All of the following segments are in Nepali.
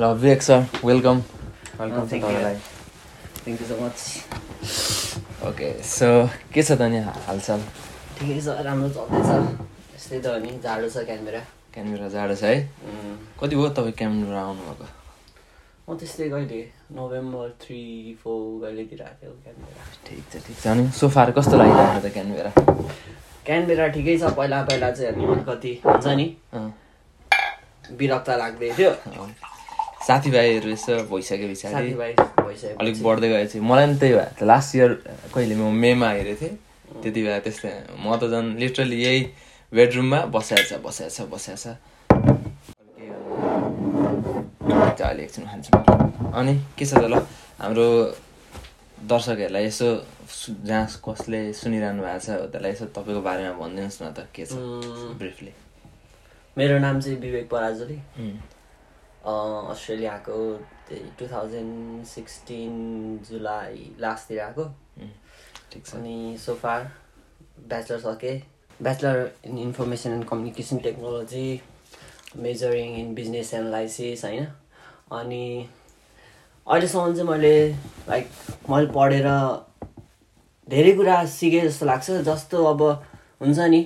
ल विवेक सर वेलकम वेलकम. तपाईँलाई thank you so much okay so के छ त नि हालचाल? ठिकै छ राम्रो चल्दैछ यस्तै त हो नि जाडो छ क्यानबेरा क्यानबेरा जाडो छ है? कति भयो तपाईँ क्यानबेरा आउनुभएको? म त्यस्तै कहिले नोभेम्बर थ्री फोर कहिलेतिर आएको क्यानबेरा ठिक छ ठिक छ। अनि सोफार कस्तो लागिरहेको त क्यानबेरा क्यानबेरा ठिकै छ पहिला पहिला चाहिँ अनि अलिकति हुन्छ नि। विरक्त लाग्दै थियो। साथीभाइहरू यसो भइसक्यो पछाडि भइसक्यो अलिक बढ्दै गएपछि मलाई पनि त्यही भयो लास्ट इयर कहिले म मेमा हेरेको थिएँ त्यति बेला त्यस्तै म त झन् लिटरली यही बेडरुममा बसाएको छ बसाएको छ छ। अहिले एकछिन खान्छु। अनि के छ त ल हाम्रो दर्शकहरूलाई यसो जहाँ कसले सुनिरहनु भएको छ त्यसलाई यसो तपाईँको बारेमा भनिदिनुहोस् न त के छ ब्रिफली मेरो नाम चाहिँ विवेक पराजुली। अँ, अस्ट्रेलिया आएको त्यही टु थाउजन्ड सिक्सटिन जुलाई लास्टतिर आएको। ठिक छ। अनि सोफार ब्याचलर सकेँ bachelor in information and communication technology majoring in business analysis होइन? अनि अहिलेसम्म चाहिँ मैले लाइक मैले पढेर धेरै कुरा सिकेँ जस्तो लाग्छ। जस्तो अब हुन्छ नि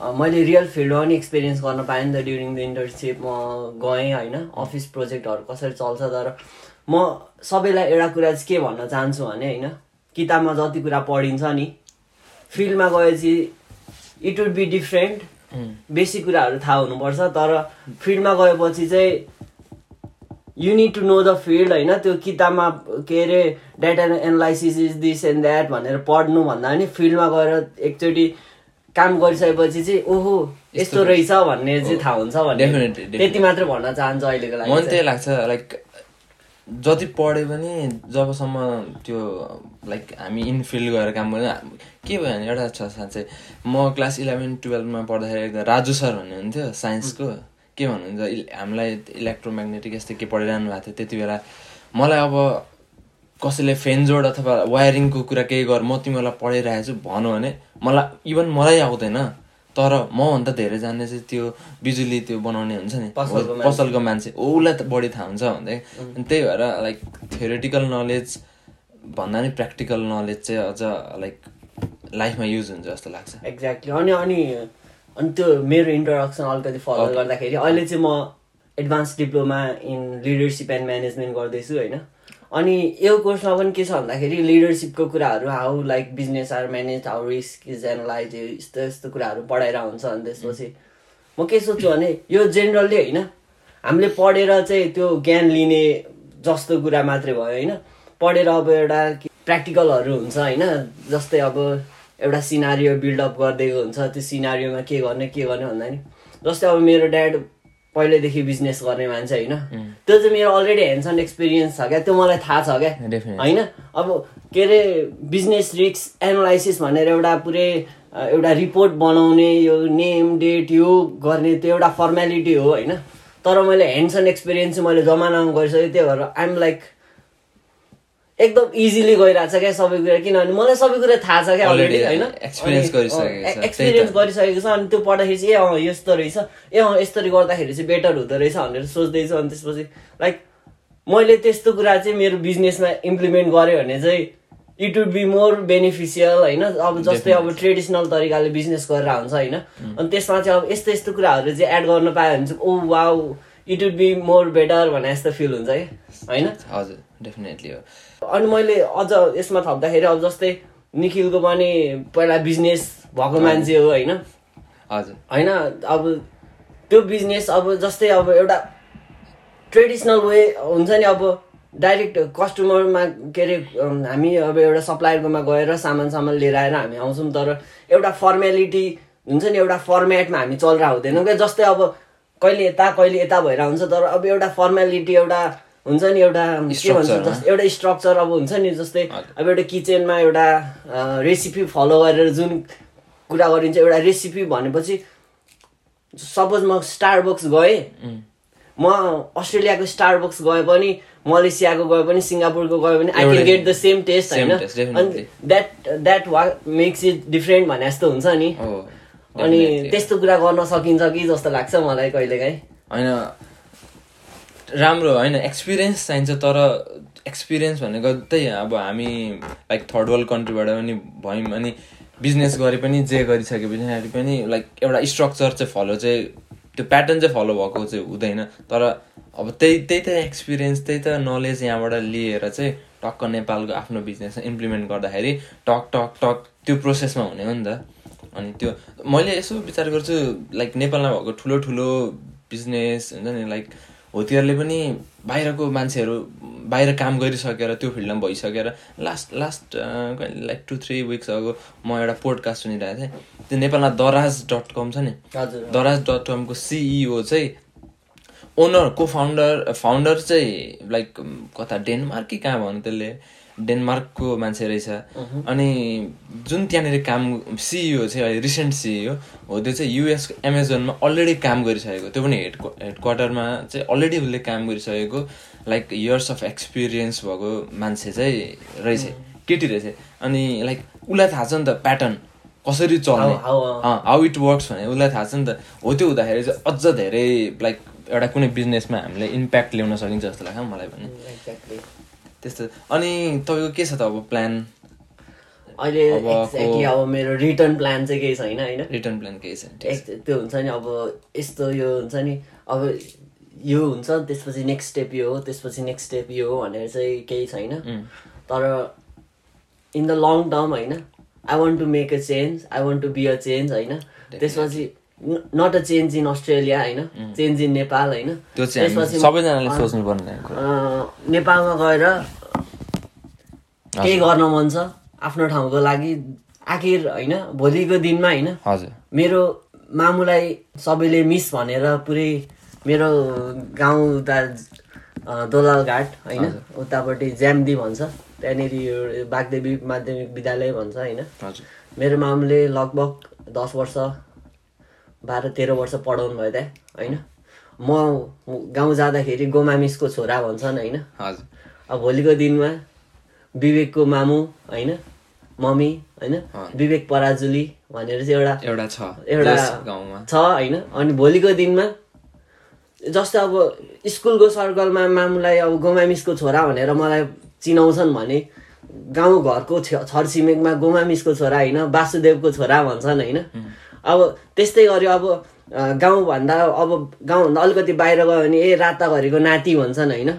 मैले रियल फिल्डमा पनि एक्सपिरियन्स गर्न पाएँ नि त ड्युरिङ द इन्टर्नसिप म गएँ होइन अफिस प्रोजेक्टहरू कसरी चल्छ तर म सबैलाई एउटा कुरा चाहिँ के भन्न चाहन्छु भने होइन किताबमा जति कुरा पढिन्छ नि फिल्डमा गएपछि इट वुड बी डिफ्रेन्ट बेसी कुराहरू थाहा हुनुपर्छ तर फिल्डमा गएपछि चाहिँ you need to know the field होइन त्यो किताबमा के अरे data analysis is this and that भनेर पढ्नु भन्दा पनि फिल्डमा गएर एकचोटि काम गरिसकेपछि चाहिँ ओहो यस्तो रहेछ भन्ने चाहिँ थाहा हुन्छ भन्ने. त्यति मात्र भन्न चाहन्छु अहिलेको लागि मलाई त्यही। लाग्छ लाइक जति पढे पनि जबसम्म त्यो लाइक हामी इनफिल्ड गएर काम गर्दैन के भयो भने एउटा छ साँच्चै। म क्लास इलेभेन टुवेल्भमा पढ्दाखेरि एकजना राजु सर भन्ने हुन्थ्यो साइन्सको के भन्नुहुन्छ हामीलाई इलेक्ट्रोम्याग्नेटिक यस्तै के पढिरहनु भएको थियो त्यति बेला। मलाई अब कसैले फेन जोड अथवा वायरिङको कुरा केही गर म तिमीहरूलाई पढाइरहेको छु भनौँ भने मलाई इभन मलाई आउँदैन। तर मभन्दा धेरै जान्ने चाहिँ त्यो बिजुली त्यो बनाउने हुन्छ नि। पसलको मान्छे। उसलाई त बढी थाहा हुन्छ भन्दै। अनि त्यही भएर लाइक थ्योरिटिकल नलेज भन्दा नि प्र्याक्टिकल नलेज चाहिँ अझ लाइक लाइफमा युज हुन्छ जस्तो लाग्छ। एक्ज्याक्टली अनि अनि अनि त्यो मेरो इन्ट्रोडक्सन अलिकति फलो. गर्दाखेरि अहिले चाहिँ म advance diploma in leadership and management गर्दैछु होइन? अनि यो कोर्समा पनि के छ भन्दाखेरि लिडरसिपको कुराहरू how like business are manage how risk is analyse यस्तो यस्तो कुराहरू पढाएर हुन्छ अनि त्यसपछि म के सोध्छु भने यो जेनरली होइन हामीले पढेर चाहिँ त्यो ज्ञान लिने जस्तो कुरा मात्रै भयो होइन। पढेर अब एउटा प्र्याक्टिकलहरू हुन्छ होइन जस्तै अब एउटा सिनारियो बिल्डअप गरिदिएको हुन्छ त्यो सिनारियोमा के गर्ने के गर्ने भन्दा नि जस्तै अब मेरो ड्याड पहिल्यैदेखि बिजनेस गर्ने मान्छे होइन। त्यो चाहिँ मेरो अलरेडी ह्यान्ड्स अन एक्सपिरियन्स छ क्या त्यो मलाई थाहा छ क्या. होइन? अब के अरे बिजनेस रिक्स एनालाइसिस भनेर एउटा पुरै एउटा रिपोर्ट बनाउने यो नेम डेट यो गर्ने त्यो एउटा फर्मेलिटी हो होइन? तर मैले ह्यान्ड्स अन एक्सपिरियन्स चाहिँ मैले जमानामा गरिसकेँ त्यही भएर आइएम लाइक एकदम इजिली गइरहेको छ क्या सबै कुरा। किनभने मलाई सबै कुरा थाहा छ क्या अलरेडी होइन? एक्सपिरियन्स। गरिसकेको छ। अनि त्यो पढ्दाखेरि चाहिँ ए अँ यस्तो रहेछ। ए अँ यसरी गर्दाखेरि चाहिँ बेटर हुँदो रहेछ भनेर सोच्दैछु। अनि त्यसपछि लाइक मैले त्यस्तो कुरा चाहिँ मेरो बिजनेसमा इम्प्लिमेन्ट गरेँ भने चाहिँ it would be more beneficial होइन? अब जस्तै अब ट्रेडिसनल तरिकाले बिजनेस गरेर हुन्छ होइन? अनि त्यसमा चाहिँ अब यस्तो यस्तो कुराहरू चाहिँ एड गर्न पायो भने चाहिँ ओ wow it would be more better भने जस्तो फिल हुन्छ क्या होइन? हजुर डेफिनेटली हो। अनि मैले अझ यसमा थप्दाखेरि अब जस्तै निखिलको पनि पहिला बिजनेस भएको मान्छे हो होइन? हजुर। होइन अब त्यो बिजनेस अब जस्तै अब एउटा ट्रेडिसनल वे हुन्छ नि अब डाइरेक्ट कस्टमरमा के अरे हामी अब एउटा सप्लायरकोमा गएर सामान सामान लिएर आएर हामी आउँछौँ तर एउटा फर्मेलिटी हुन्छ नि एउटा फर्मेटमा हामी चलेर हुँदैनौँ क्या। जस्तै अब कहिले यता कहिले यता भएर हुन्छ तर अब एउटा फर्मेलिटी एउटा हुन्छ नि एउटा के भन्छ एउटा स्ट्रक्चर अब हुन्छ नि जस्तै अब एउटा किचनमा एउटा रेसिपी फलो गरेर जुन कुरा गरिन्छ एउटा रेसिपी भनेपछि सपोज म स्टारबक्स गएँ म अस्ट्रेलियाको स्टारबक्स गए पनि मलेसियाको गए पनि सिङ्गापुरको गए पनि I can get the same taste होइन. अनि द्याट द्याट वा मेक्स इट डिफ्रेन्ट भने जस्तो हुन्छ नि। हो अनि. त्यस्तो कुरा गर्न सकिन्छ कि जस्तो लाग्छ मलाई कहिलेकाहीँ। होइन राम्रो होइन एक्सपिरियन्स चाहिन्छ तर एक्सपिरियन्स भनेको त्यही अब हामी लाइक थर्ड वर्ल्ड कन्ट्रीबाट पनि भयौँ अनि बिजनेस गरे पनि जे गरिसके पछाडि पनि लाइक एउटा स्ट्रक्चर चाहिँ फलो चाहिँ त्यो प्याटर्न चाहिँ फलो भएको चाहिँ हुँदैन। तर अब त्यही त्यही त एक्सपिरियन्स त्यही त नलेज यहाँबाट लिएर चाहिँ टक्क नेपालको आफ्नो बिजनेसमा इम्प्लिमेन्ट गर्दाखेरि टक टक टक त्यो प्रोसेसमा हुने हो नि त। अनि त्यो मैले यसो विचार गर्छु लाइक नेपालमा भएको ठुलो ठुलो बिजनेस हुन्छ नि लाइक हो तिनीहरूले पनि बाहिरको मान्छेहरू बाहिर काम गरिसकेर त्यो फिल्डमा भइसकेर last last like two three weeks अगो म एउटा पोडकास्ट सुनिरहेको थिएँ। त्यो नेपालमा दराज डट कम छ नि। दराज डट कमको सिइओ चाहिँ ओनर को फाउन्डर फाउन्डर चाहिँ लाइक कता डेनमार्क कि कहाँ भन्नु त्यसले? डेनमार्कको मान्छे रहेछ। अनि जुन त्यहाँनिर काम सिइओ चाहिँ अहिले रिसेन्ट सिइओ हो त्यो चाहिँ युएस एमाजोनमा अलरेडी काम गरिसकेको। त्यो पनि हेड हेड क्वार्टरमा चाहिँ अलरेडी उसले काम गरिसकेको लाइक इयर्स अफ एक्सपिरियन्स भएको मान्छे चाहिँ रहेछ केटी रहेछ। अनि लाइक उसलाई थाहा छ नि त प्याटर्न कसरी चल्ने। हाउ इट वर्क्स भने उसलाई थाहा छ नि त। हो त्यो हुँदाखेरि चाहिँ अझ धेरै लाइक एउटा कुनै बिजनेसमा हामीले इम्प्याक्ट ल्याउन सकिन्छ जस्तो लाग्छ मलाई पनि। एक्ज्याक्टली त्यस्तो। अनि तपाईँको के छ त अब प्लान अहिले एक्ज्याक्टली अब मेरो रिटर्न प्लान चाहिँ केही छैन होइन? रिटर्न प्लान केही छ। एक- त्यो हुन्छ नि अब यस्तो यो हुन्छ नि अब यो हुन्छ त्यसपछि नेक्स्ट स्टेप यो हो त्यसपछि नेक्स्ट स्टेप यो हो भनेर चाहिँ केही छैन। तर इन द लङ टर्म होइन? I want to make a change I want to be a change होइन? त्यसपछि not a change in Australia होइन? चेन्ज इन नेपाल होइन? त्यो चाहिँ हामी सबैजनाले सोच्नु पर्ने नेपालमा गएर केही गर्न मन छ? आफ्नो ठाउँको लागि आखिर होइन भोलिको दिनमा होइन? मेरो मामुलाई सबैले मिस भनेर पुरै मेरो गाउँ उता अँ, दोलाल घाट होइन उतापट्टि ज्याम्दी भन्छ। त्यहाँनिर बागदेवी माध्यमिक विद्यालय भन्छ होइन? मेरो मामुले लगभग दस वर्ष बाह्र तेह्र वर्ष पढाउनु भयो त्यहाँ होइन? म गाउँ जाँदाखेरि गोमामिसको छोरा भन्छन् होइन? अब भोलिको दिनमा विवेकको मामु होइन? मम्मी होइन? विवेक पराजुली भनेर चाहिँ एउटा एउटा छ। एउटा गाउँमा। छ होइन? अनि भोलिको दिनमा जस्तो अब स्कुलको सर्कलमा मामुलाई अब गोमामिसको छोरा भनेर मलाई चिनाउँछन् भने गाउँ घरको छरछिमेकमा गोमामिसको छोरा होइन? वासुदेवको छोरा भन्छन् होइन? अब त्यस्तै गरी अब गाउँभन्दा अब गाउँभन्दा अलिकति बाहिर गयो भने ए राताघरिको नाति भन्छन् होइन?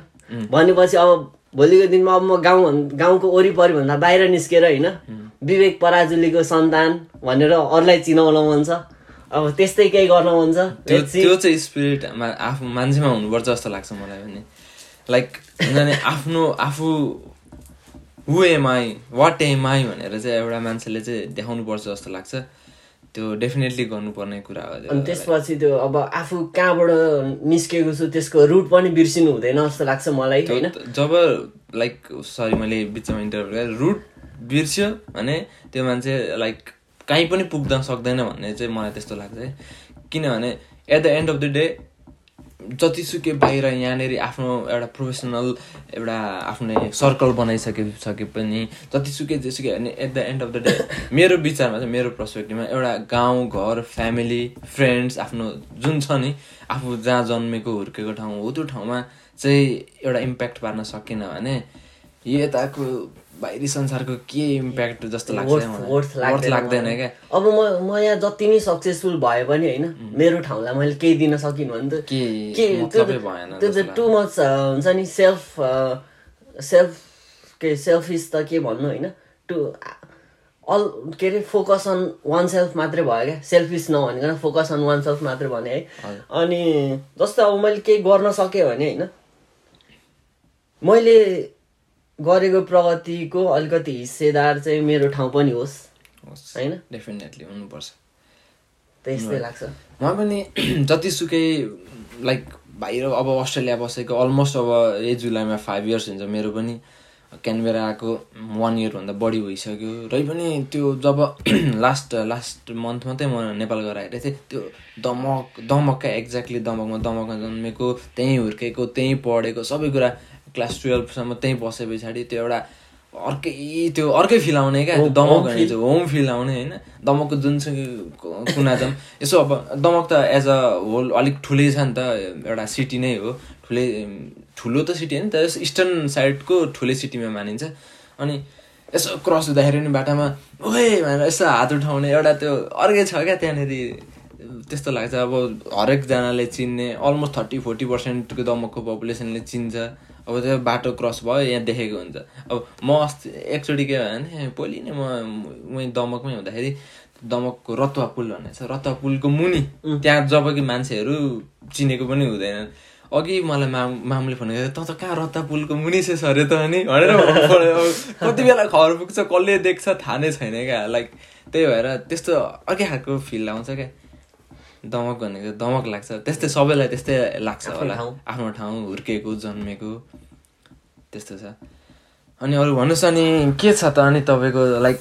भनेपछि अब भोलिको दिनमा अब म गाउँ भन्- गाउँको वरिपरि भन्दा बाहिर निस्केर होइन विवेक पराजुलीको सन्तान भनेर अरूलाई चिनाउन मन छ। अब त्यस्तै केही गर्न मन छ। त्यो चाहिँ स्पिरिट आफू मान्छेमा हुनुपर्छ जस्तो लाग्छ मलाई पनि। लाइक आफ्नो आफू who am I what am I भनेर चाहिँ एउटा मान्छेले चाहिँ देखाउनु पर्छ जस्तो लाग्छ। त्यो डेफिनेटली गर्नुपर्ने कुरा हो। अनि त्यसपछि त्यो अब आफू कहाँबाट निस्केको छु त्यसको रुट पनि बिर्सिनु हुँदैन जस्तो लाग्छ मलाई होइन? जब लाइक सरी मैले बिचमा इन्टरभ्यू गरेँ। रुट बिर्स्यो भने त्यो मान्छे लाइक कहीँ पनि पुग्न सक्दैन भन्ने चाहिँ मलाई त्यस्तो लाग्छ है। किनभने at the end of the day जतिसुकै बाहिर यहाँनिर आफ्नो एउटा प्रोफेसनल एउटा आफ्नै सर्कल बनाइसके सके पनि जतिसुकै जेसुकै भने at the end of the day मेरो विचारमा चाहिँ मेरो पर्सपेक्टिभमा एउटा गाउँ घर फ्यामिली फ्रेन्ड्स आफ्नो जुन छ नि आफू जहाँ जन्मेको हुर्केको ठाउँ हो त्यो ठाउँमा चाहिँ एउटा इम्प्याक्ट पार्न सकेन भने यताको बाहिरी संसारको के इम्प्याक्ट जस्तो लाग्छ लाग्दैन। क्या? अब म म यहाँ जति नै सक्सेसफुल भए पनि होइन मेरो ठाउँलाई मैले केही दिन सकिनँ भने त के के त्यो त टु मच हुन्छ नि सेल्फ सेल्फ के सेल्फिस त के भन्नु होइन? टु अल के अरे फोकस अन वान सेल्फ मात्रै भयो क्या? सेल्फिस नभनिकन फोकस अन वान सेल्फ मात्रै भने है। अनि जस्तो अब मैले केही गर्न सकेँ भने होइन मैले गरेको प्रगतिको अलिकति हिस्सेदार चाहिँ मेरो ठाउँ पनि होस् होइन? डेफिनेटली हुनुपर्छ। त्यस्तै लाग्छ। म पनि जतिसुकै लाइक बाहिर अब अस्ट्रेलिया बसेको अलमोस्ट अब यही जुलाईमा फाइभ इयर्स हुन्छ मेरो पनि। क्यानबेरा आएको वान इयरभन्दा बढी भइसक्यो। र पनि त्यो जब लास्ट लास्ट मन्थ मात्रै म नेपाल गएर आइरहेको थिएँ त्यो दमक दमकका एक्ज्याक्टली दमकमा दमकमा जन्मेको त्यहीँ हुर्केको त्यहीँ पढेको सबै कुरा क्लास टुवेल्भसम्म त्यहीँ बसे पछाडि त्यो एउटा अर्कै त्यो अर्कै फिल आउने क्या दमक. चाहिँ होम फिल आउने होइन। दमकको जुनसुकै कुना जाउँ यसो अब दमक त एज अ होल अलिक ठुलै छ नि त एउटा सिटी नै हो। ठुलै ठुलो त सिटी होइन तर इस्टर्न साइडको ठुलै सिटीमा मानिन्छ। अनि यसो क्रस हुँदाखेरि पनि बाटामा ओए! भनेर यसो हात उठाउने एउटा त्यो अर्कै छ क्या त्यहाँनिर। त्यस्तो लाग्छ। अब हरेकजनाले चिन्ने अलमोस्ट थर्टी फोर्टी पर्सेन्टको दमकको पपुलेसनले चिन्छ। अब त्यो बाटो क्रस भयो यहाँ देखेको हुन्छ। अब म अस्ति एकचोटि के भयो भने भोलि नै म उहीँ दमकमै हुँदाखेरि दमकको रतुवा पुल भन्ने छ रतुवा पुलको मुनि। त्यहाँ जब कि मान्छेहरू चिनेको पनि हुँदैन। अघि मलाई माम मामले फोन गरेर त त कहाँ रत्ता पुलको मुनि छ अरे त अनि? भनेर कति बेला खबर पुग्छ कसले देख्छ थाहा नै छैन क्या। लाइक त्यही भएर त्यस्तो अर्कै खालको फिल आउँछ क्या। दमक भनेको दमक लाग्छ। त्यस्तै सबैलाई त्यस्तै लाग्छ होला। आफ्नो ठाउँ हुर्केको जन्मेको त्यस्तो छ। अनि अरू भन्नुहोस् अनि के छ त अनि तपाईँको लाइक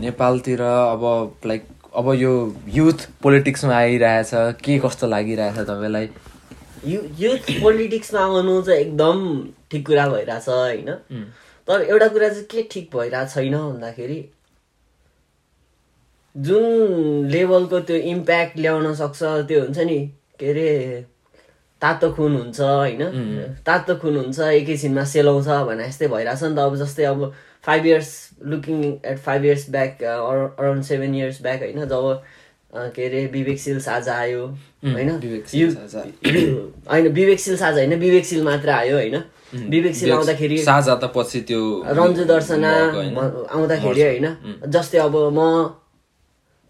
नेपालतिर अब लाइक अब यो युथ पोलिटिक्समा आइरहेछ। के कस्तो लागिरहेछ तपाईँलाई? यु युथ पोलिटिक्समा आउनु चाहिँ एकदम ठिक कुरा भइरहेछ होइन? तर एउटा कुरा चाहिँ के ठिक भइरहेको छैन भन्दाखेरि जुन लेभलको त्यो इम्प्याक्ट ल्याउन सक्छ त्यो हुन्छ नि के अरे तातो खुन हुन्छ होइन? तातो खुन हुन्छ एकैछिनमा सेलाउँछ भने जस्तै भइरहेछ नि त। अब जस्तै अब five years looking at five years back around seven years back होइन? जब के अरे विवेकशील साझा आयो होइन? होइन विवेकशील साझा होइन विवेकशील मात्र आयो होइन? विवेकशील आउँदाखेरि साझा त पछि त्यो रन्जु दर्शना आउँदाखेरि होइन? जस्तै अब म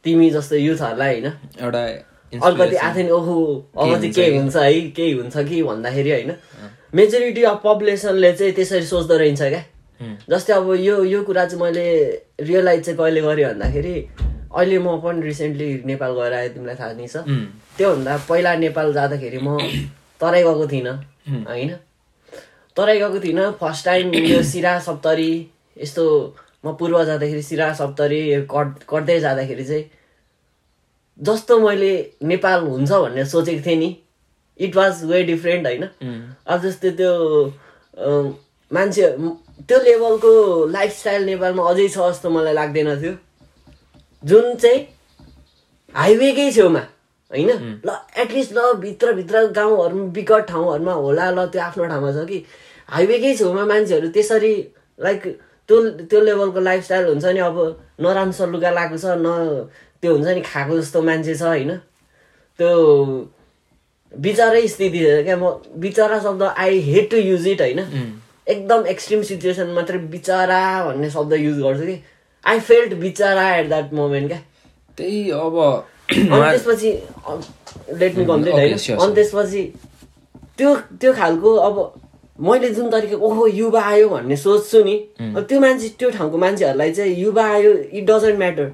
तिमी जस्तो युथहरूलाई होइन? एउटा अलिकति नि ओहो अब चाहिँ के? हुन्छ है केही हुन्छ कि भन्दाखेरि होइन मेजोरिटी अफ पपुलेसनले चाहिँ त्यसरी सोच्दो रहेछ क्या। जस्तै अब यो यो कुरा चाहिँ मैले रियलाइज चाहिँ कहिले गरेँ भन्दाखेरि अहिले म पनि रिसेन्टली नेपाल गएर आएँ तिमीलाई थाहा नै छ। त्योभन्दा पहिला नेपाल जाँदाखेरि म तराई गएको थिइनँ होइन? तराई गएको थिइनँ फर्स्ट टाइम यो सिरा सप्तरी यस्तो म पूर्व जाँदाखेरि सिरा सप्तरी कट कट्दै जाँदाखेरि चाहिँ जस्तो मैले नेपाल हुन्छ भन्ने सोचेको थिएँ नि इट वाज वे डिफ्रेन्ट होइन? अब जस्तै त्यो मान्छे त्यो लेभलको लाइफस्टाइल नेपालमा अझै छ जस्तो मलाई लाग्दैन थियो। जुन चाहिँ हाइवेकै छेउमा होइन? ल एटलिस्ट ल भित्रभित्र गाउँहरूमा विकट ठाउँहरूमा होला ल त्यो आफ्नो ठाउँमा छ कि। हाइवेकै छेउमा मान्छेहरू त्यसरी लाइक त्यो त्यो लेभलको लाइफस्टाइल हुन्छ नि अब नराम्रो लुगा लगाएको छ न त्यो हुन्छ नि खाएको जस्तो मान्छे छ होइन? त्यो बिचरै स्थिति छ क्या म बिचरा शब्द I hate to use it होइन? एकदम एक्सट्रिम सिचुएसन मात्रै बिचरा भन्ने शब्द युज गर्छु कि? आई फेल्ट बिचरा एट द्याट मोमेन्ट क्या? त्यही अब अनि त्यसपछि लेट मी कम्प्लिट होइन? अनि त्यसपछि त्यो त्यो खालको अब मैले जुन तरिका ओहो युवा आयो भन्ने सोच्छु नि। त्यो मान्छे त्यो ठाउँको मान्छेहरूलाई चाहिँ युवा आयो इट डजन्ट म्याटर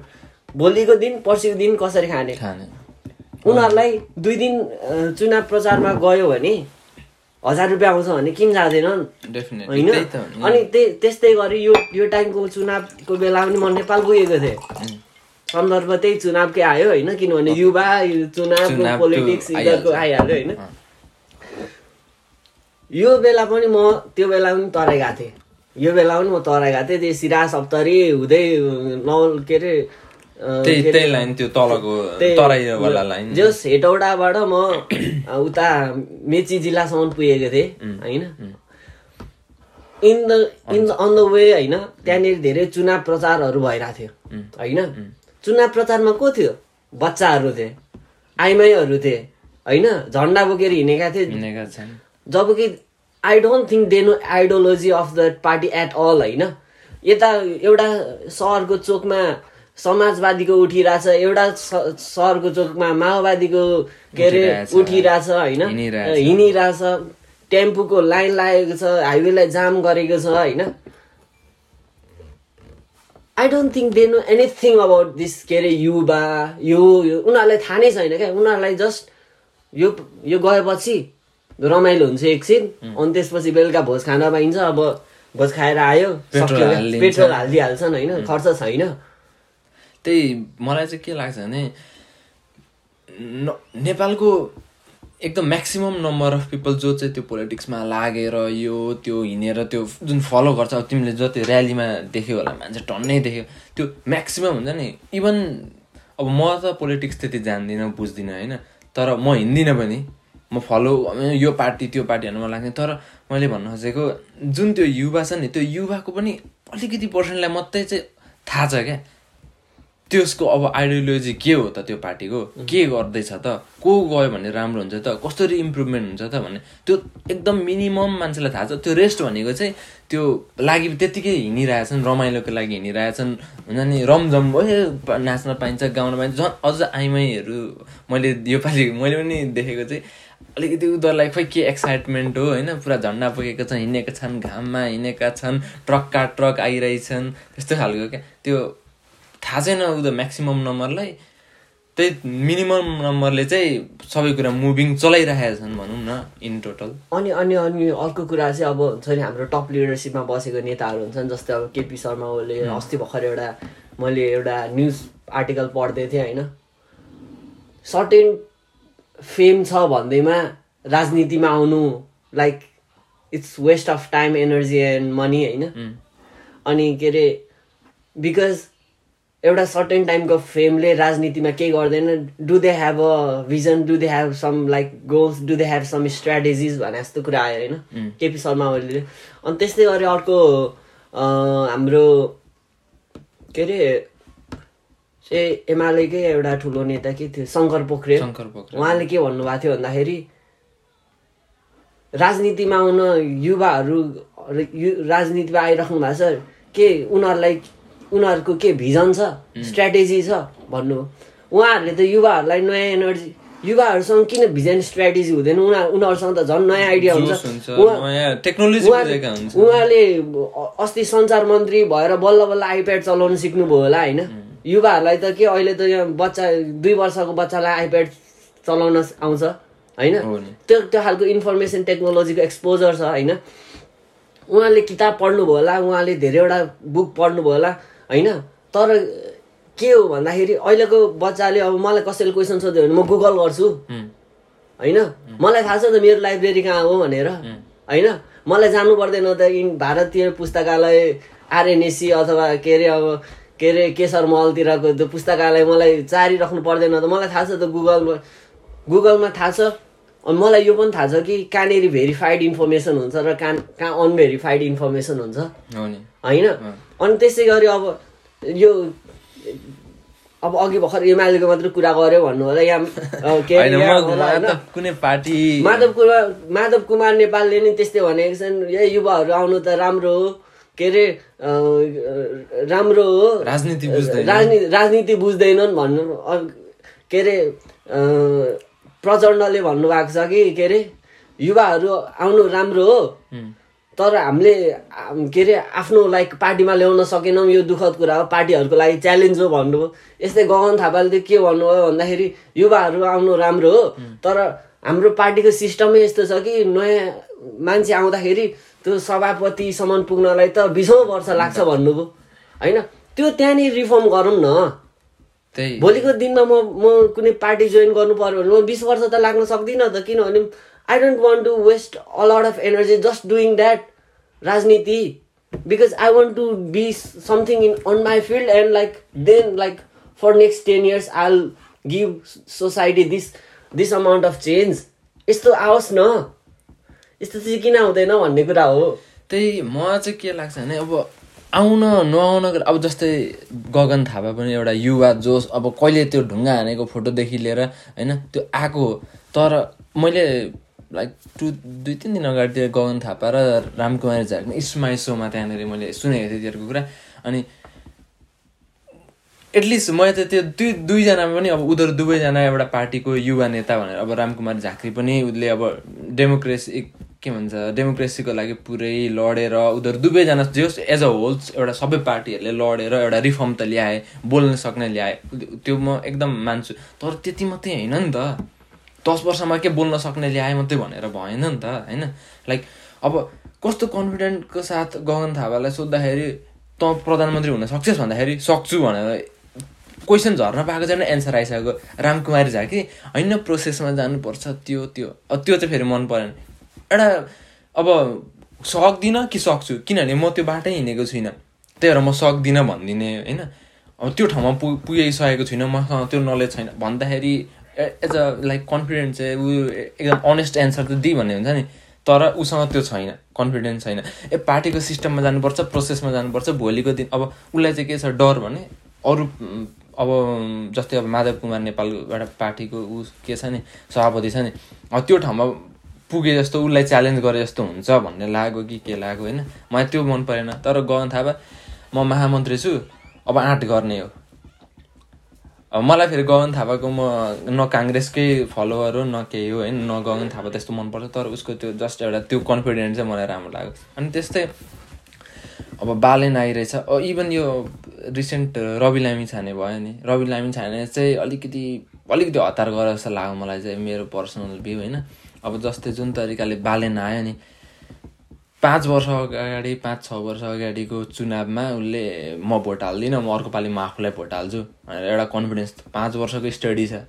भोलिको दिन पर्सिको दिन कसरी खाने? खाने। उनीहरूलाई दुई दिन चुनाव प्रचारमा गयो भने हजार रुपियाँ आउँछ भने किन जाँदैनन्? होइन। अनि त्यही त्यस्तै गरी यो यो टाइमको चुनावको बेला पनि म नेपाल गएको थिएँ। सन्दर्भ त्यही चुनावकै आयो होइन? किनभने युवा चुनावको पोलिटिक्स यिनीहरूको। आइहाल्यो होइन? यो बेला पनि म त्यो बेला पनि तराई गएको थिएँ। यो बेला पनि म तराई गएको थिएँ। त्यो सिरा सप्तरी हुँदै नौल के अरे जस हेटौडाबाट म उता मेची जिल्लासम्म पुगेको थिएँ होइन? In the in the on the way होइन? त्यहाँनिर धेरै चुनाव प्रचारहरू भइरहेको थियो। होइन? चुनाव प्रचारमा को थियो? बच्चाहरू थिए आइमाईहरू थिए होइन? झन्डा बोकेर हिँडेका थिए। हिँडेका छन् जब कि I don't think they know ideology of the party at all होइन यता एउटा सहरको चोकमा समाजवादीको उठिरहेछ एउटा सहरको चोकमा माओवादीको के अरे उठिरहेछ। होइन हिँडिरहेछ। टेम्पूको लाइन लागेको छ हाइवेलाई जाम गरेको छ होइन I don't think they know anything about this के अरे युवा यो यो उनीहरूलाई थाहा नै छैन क्या उनीहरूलाई जस्ट यो यो गएपछि रमाइलो हुन्छ एकछिन अनि त्यसपछि बेलुका भोज खान पाइन्छ अब भोज खाएर आयो पेट्रोल हालिदिइहाल्छन् होइन? खर्च छैन। त्यही मलाई चाहिँ के लाग्छ भने नेपालको एकदम म्याक्सिमम् नम्बर अफ पिपल जो चाहिँ त्यो पोलिटिक्समा लागेर यो त्यो हिँडेर त्यो जुन फलो गर्छ अब तिमीले जति ऱ्यालीमा देख्यो होला मान्छे टन्नै देख्यो त्यो म्याक्सिमम् हुन्छ नि। इभन अब म त पोलिटिक्स त्यति जान्दिनँ बुझ्दिनँ होइन? तर म हिँड्दिनँ पनि। म फलो यो पार्टी त्यो पार्टी हेर्नु मन लाग्ने। तर मैले भन्नु खोजेको जुन त्यो युवा छ नि त्यो युवाको पनि अलिकति पर्सेन्टलाई मात्रै चाहिँ थाहा छ क्या। त्यसको अब आइडियोलोजी के हो त त्यो पार्टीको? के गर्दैछ त? को गयो भने राम्रो हुन्छ त? कसरी इम्प्रुभमेन्ट हुन्छ त भन्ने त्यो एकदम मिनिमम मान्छेलाई थाहा छ। त्यो रेस्ट भनेको चाहिँ त्यो लागि त्यत्तिकै हिँडिरहेछन् रमाइलोको लागि हिँडिरहेछन्। हुन्छ नि रमझम ए नाच्न पाइन्छ गाउन पाइन्छ। झन् अझ आइमाईहरू मैले योपालि मैले पनि देखेको चाहिँ अलिकति उनीहरूलाई खोइ के एक्साइटमेन्ट हो होइन? पुरा झन्डा पुगेको छ हिँडेका छन् घाममा हिँडेका छन् ट्रकका ट्रक आइरहेछन् त्यस्तो खालको क्या? त्यो थाहा छैन ऊ म्याक्सिमम् नम्बरलाई त्यही मिनिमम नम्बरले चाहिँ सबै कुरा मुभिङ चलाइरहेका छन् भनौँ न इन टोटल अनि अनि अनि अर्को कुरा चाहिँ अब हुन्छ नि हाम्रो टप लिडरसिपमा बसेको नेताहरू हुन्छन् जस्तै अब केपी शर्मा ओली अस्ति भर्खर एउटा मैले एउटा न्युज आर्टिकल पढ्दै थिएँ होइन? सर्टेन फेम छ भन्दैमा राजनीतिमा आउनु like it's waste of time energy and money होइन? अनि के अरे बिकज एउटा सर्टेन टाइमको फेमले राजनीतिमा केही गर्दैन। Do they have a vision do they have some like goals do they have some strategies भने जस्तो कुरा आयो होइन? केपी शर्मा ओलीले। अनि त्यस्तै गरी अर्को हाम्रो के अरे एमालेकै एउटा ठुलो नेता के थियो? शङ्कर पोखरेल। शङ्कर पोखरेल। उहाँले के भन्नुभएको थियो भन्दाखेरि राजनीतिमा आउन युवाहरू यु- राजनीतिमा आइराख्नु भएको छ। के उनीहरूलाई उनीहरूको के भिजन छ? स्ट्राटेजी छ? भन्नु। उहाँहरूले त युवाहरूलाई नयाँ एनर्जी युवाहरूसँग किन भिजन स्ट्राटेजी हुँदैन? उनीहरू उनीहरूसँग त झन् नयाँ आइडिया हुन्छ। उहाँले अस्ति सञ्चार मन्त्री भएर बल्ल बल्ल आइप्याड चलाउन सिक्नुभयो होला होइन? युवाहरूलाई त के अहिले त यहाँ बच्चा दुई वर्षको बच्चालाई आइप्याड चलाउन आउँछ होइन। त्यो त्यो खालको इन्फर्मेसन टेक्नोलोजीको एक्सपोजर छ होइन? उहाँले किताब पढ्नुभयो होला उहाँले धेरैवटा बुक पढ्नुभयो होला होइन? तर के हो भन्दाखेरि अहिलेको बच्चाले अब मलाई कसैले क्वेसन सोध्यो भने म गुगल गर्छु। होइन? मलाई थाहा छ त मेरो लाइब्रेरी कहाँ हो भनेर। होइन? मलाई जानु पर्दैन त इन भारतीय पुस्तकालय आरएनएसी अथवा के अरे अब के अरे केशर महलतिरको त्यो पुस्तकालय मलाई चारिराख्नु पर्दैन त। मलाई थाहा छ त गुगलमा गुगलमा थाहा छ। अनि मलाई यो पनि थाहा छ कि कहाँनिर भेरिफाइड इन्फर्मेसन हुन्छ र कहाँ कहाँ अनभेरिफाइड इन्फर्मेसन हुन्छ। होइन? अनि त्यसै गरी अब यो अब अघि भर्खर एमालेको मात्रै कुरा गऱ्यो भन्नु होला। यहाँ यहाँ कुनै पार्टी माधव कुमार माधव कुमार नेपालले नि त्यस्तै भनेको छन्। ए युवाहरू आउनु त राम्रो हो। के अरे राम्रो हो। राजनीति बुझ्दैन। राजनीति राजनीति बुझ्दैनन् भन्नु के अरे प्रचण्डले भन्नुभएको छ कि के अरे युवाहरू आउनु राम्रो हो। तर हामीले के अरे आफ्नो लाइक पार्टीमा ल्याउन सकेनौँ यो दुःखद कुरा हो। पार्टीहरूको लागि च्यालेन्ज हो भन्नुभयो यस्तै गगन थापाले चाहिँ के भन्नुभयो भन्दाखेरि युवाहरू आउनु राम्रो हो। तर हाम्रो पार्टीको सिस्टमै यस्तो छ कि नयाँ मान्छे आउँदाखेरि त्यो सभापतिसम्म पुग्नलाई त बिसौँ वर्ष लाग्छ भन्नुभयो। होइन? त्यो त्यहाँनिर रिफर्म गरौँ न। त्यही। भोलिको दिनमा म म कुनै पार्टी जोइन गर्नु पर्यो भने म बिस वर्ष त लाग्न सक्दिनँ त किनभने I don't want to waste a lot of energy just doing that राजनीति। Because I want to be something in on my field and like then like for next ten years I give society this this amount of change यस्तो आओस् न। यस्तो चाहिँ किन आउँदैन भन्ने कुरा हो। त्यही मलाई चाहिँ के लाग्छ भने अब आउन नआउन अब जस्तै गगन थापा पनि एउटा युवा जोस अब कहिले त्यो ढुङ्गा हानेको फोटोदेखि लिएर होइन त्यो आएको हो। तर मैले लाइक टु दुई तिन दिन अगाडि त्यो गगन थापा र रामकुमारी झाको इस्माई सोमा त्यहाँनिर मैले सुनेको थिएँ तिनीहरूको कुरा। अनि एटलिस्ट मैले त त्यो दुई दुईजनामा पनि अब उनीहरू दुवैजना एउटा पार्टीको युवा नेता भनेर अब रामकुमार झाँक्री पनि उसले अब डेमोक्रेसी के भन्छ डेमोक्रेसीको लागि पुरै लडेर उनीहरू दुवैजना जस एज अ होल एउटा सबै पार्टीहरूले लडेर एउटा रिफर्म त ल्याए बोल्न सक्ने ल्याए। त्यो म एकदम मान्छु। तर त्यति मात्रै होइन नि त। दस वर्षमा के बोल्न सक्ने ल्याए मात्रै भनेर भएन नि त होइन? लाइक अब कस्तो कन्फिडेन्टको साथ गगन थापालाई सोद्धाखेरि त प्रधानमन्त्री हुन सक्छस् भन्दाखेरि सक्छु भनेर क्वेसन झर्न पाएको छैन एन्सर आइसकेको। रामकुमारी झा कि होइन प्रोसेसमा जानुपर्छ त्यो त्यो। त्यो चाहिँ फेरि मन परेन। एउटा अब सक्दिनँ कि सक्छु? किनभने म त्यो बाटै हिँडेको छुइनँ। त्यही भएर म सक्दिनँ भनिदिने होइन? अब त्यो ठाउँमा पु पुगिसकेको छुइनँ। मसँग त्यो नलेज छैन। भन्दाखेरि एज अ लाइक कन्फिडेन्स चाहिँ ऊ एकदम अनेस्ट एन्सर त दिइ भन्ने हुन्छ नि। तर उसँग त्यो छैन। कन्फिडेन्स छैन। ए पार्टीको सिस्टममा जानुपर्छ प्रोसेसमा जानुपर्छ। भोलिको दिन अब उसलाई चाहिँ के छ? डर भने अरू अब जस्तै अब माधव कुमार नेपालको एउटा पार्टीको ऊ के छ नि? सभापति छ नि? त्यो ठाउँमा पुगे जस्तो उसलाई च्यालेन्ज गरे जस्तो हुन्छ भन्ने लाग्यो कि के लाग्यो होइन? मलाई त्यो मन परेन। तर गगन थापा म महामन्त्री छु। अब आँट गर्ने हो। अब मलाई फेरि गगन थापाको म न काङ्ग्रेसकै फलोवर हो न केही हो होइन। न गगन थापा त्यस्तो मनपर्छ तर उसको त्यो जस्ट एउटा त्यो कन्फिडेन्स चाहिँ मलाई राम्रो लाग्यो। अनि त्यस्तै अब बालेन आइरहेछ इभन यो रिसेन्ट रवि लामी छाने भयो नि। रवि लामी छाने चाहिँ अलिकति अलिकति हतार गरेर जस्तो लाग्यो मलाई चाहिँ मेरो पर्सनल भ्यू होइन। अब जस्तै जुन तरिकाले बालेन आयो नि पाँच वर्ष अगाडि पाँच छ वर्ष अगाडिको चुनावमा उसले म भोट हाल्दिनँ म अर्को पालि म आफूलाई भोट हाल्छु भनेर एउटा कन्फिडेन्स पाँच वर्षको स्टडी छ।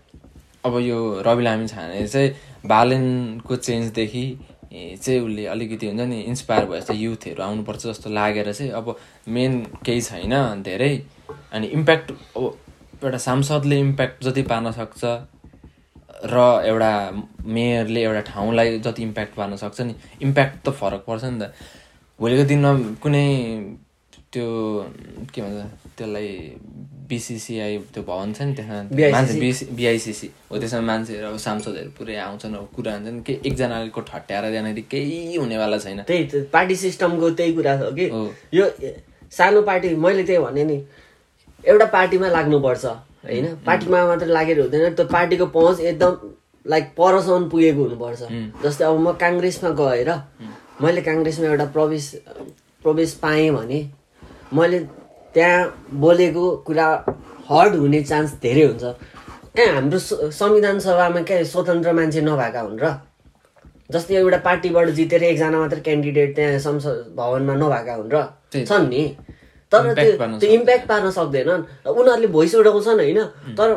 अब यो रवि लामी छाने चाहिँ बालेनको चेन्जदेखि चाहिँ उसले अलिकति हुन्छ नि इन्सपायर भएछ युथहरू आउनुपर्छ जस्तो लागेर चाहिँ अब मेन केही छैन धेरै। अनि इम्प्याक्ट अब एउटा सांसदले इम्प्याक्ट जति पार्न सक्छ र एउटा मेयरले एउटा ठाउँलाई जति इम्प्याक्ट पार्न सक्छ नि इम्प्याक्ट त फरक पर्छ नि त। भोलिको दिनमा कुनै त्यो के भन्छ त्यसलाई बिसिसिआई त्यो भवन छ नि त्यसमा? मान्छे बिसि बिआइसिसी हो त्यसमा मान्छेहरू अब सांसदहरू पुरै आउँछन् अब कुरा हुन्छन्। के एकजनाको ठट्याएर जाँदाखेरि केही हुनेवाला छैन। त्यही पार्टी सिस्टमको त्यही कुरा छ कि? हो। यो सानो पार्टी मैले त्यही भने नि एउटा पार्टीमा लाग्नुपर्छ। होइन? पार्टीमा मात्रै लागेर हुँदैन। त्यो पार्टीको पहुँच एकदम लाइक परसम्म पुगेको हुनुपर्छ। जस्तै अब म काङ्ग्रेसमा गएर मैले काङ्ग्रेसमा एउटा प्रवेश प्रवेश पाएँ भने मैले त्यहाँ बोलेको कुरा हर्ड हुने चान्स धेरै हुन्छ। कहाँ हाम्रो संविधान सभामा क्या स्वतन्त्र मान्छे नभएका हुन् र। जस्तै एउटा पार्टीबाट जितेर एकजना मात्र क्यान्डिडेट त्यहाँ संसद भवनमा नभएका हुन् र। छन् नि। तर त्यो इम्प्याक्ट पार्न सक्दैनन्। उनीहरूले भोइस उठाउँछन् होइन तर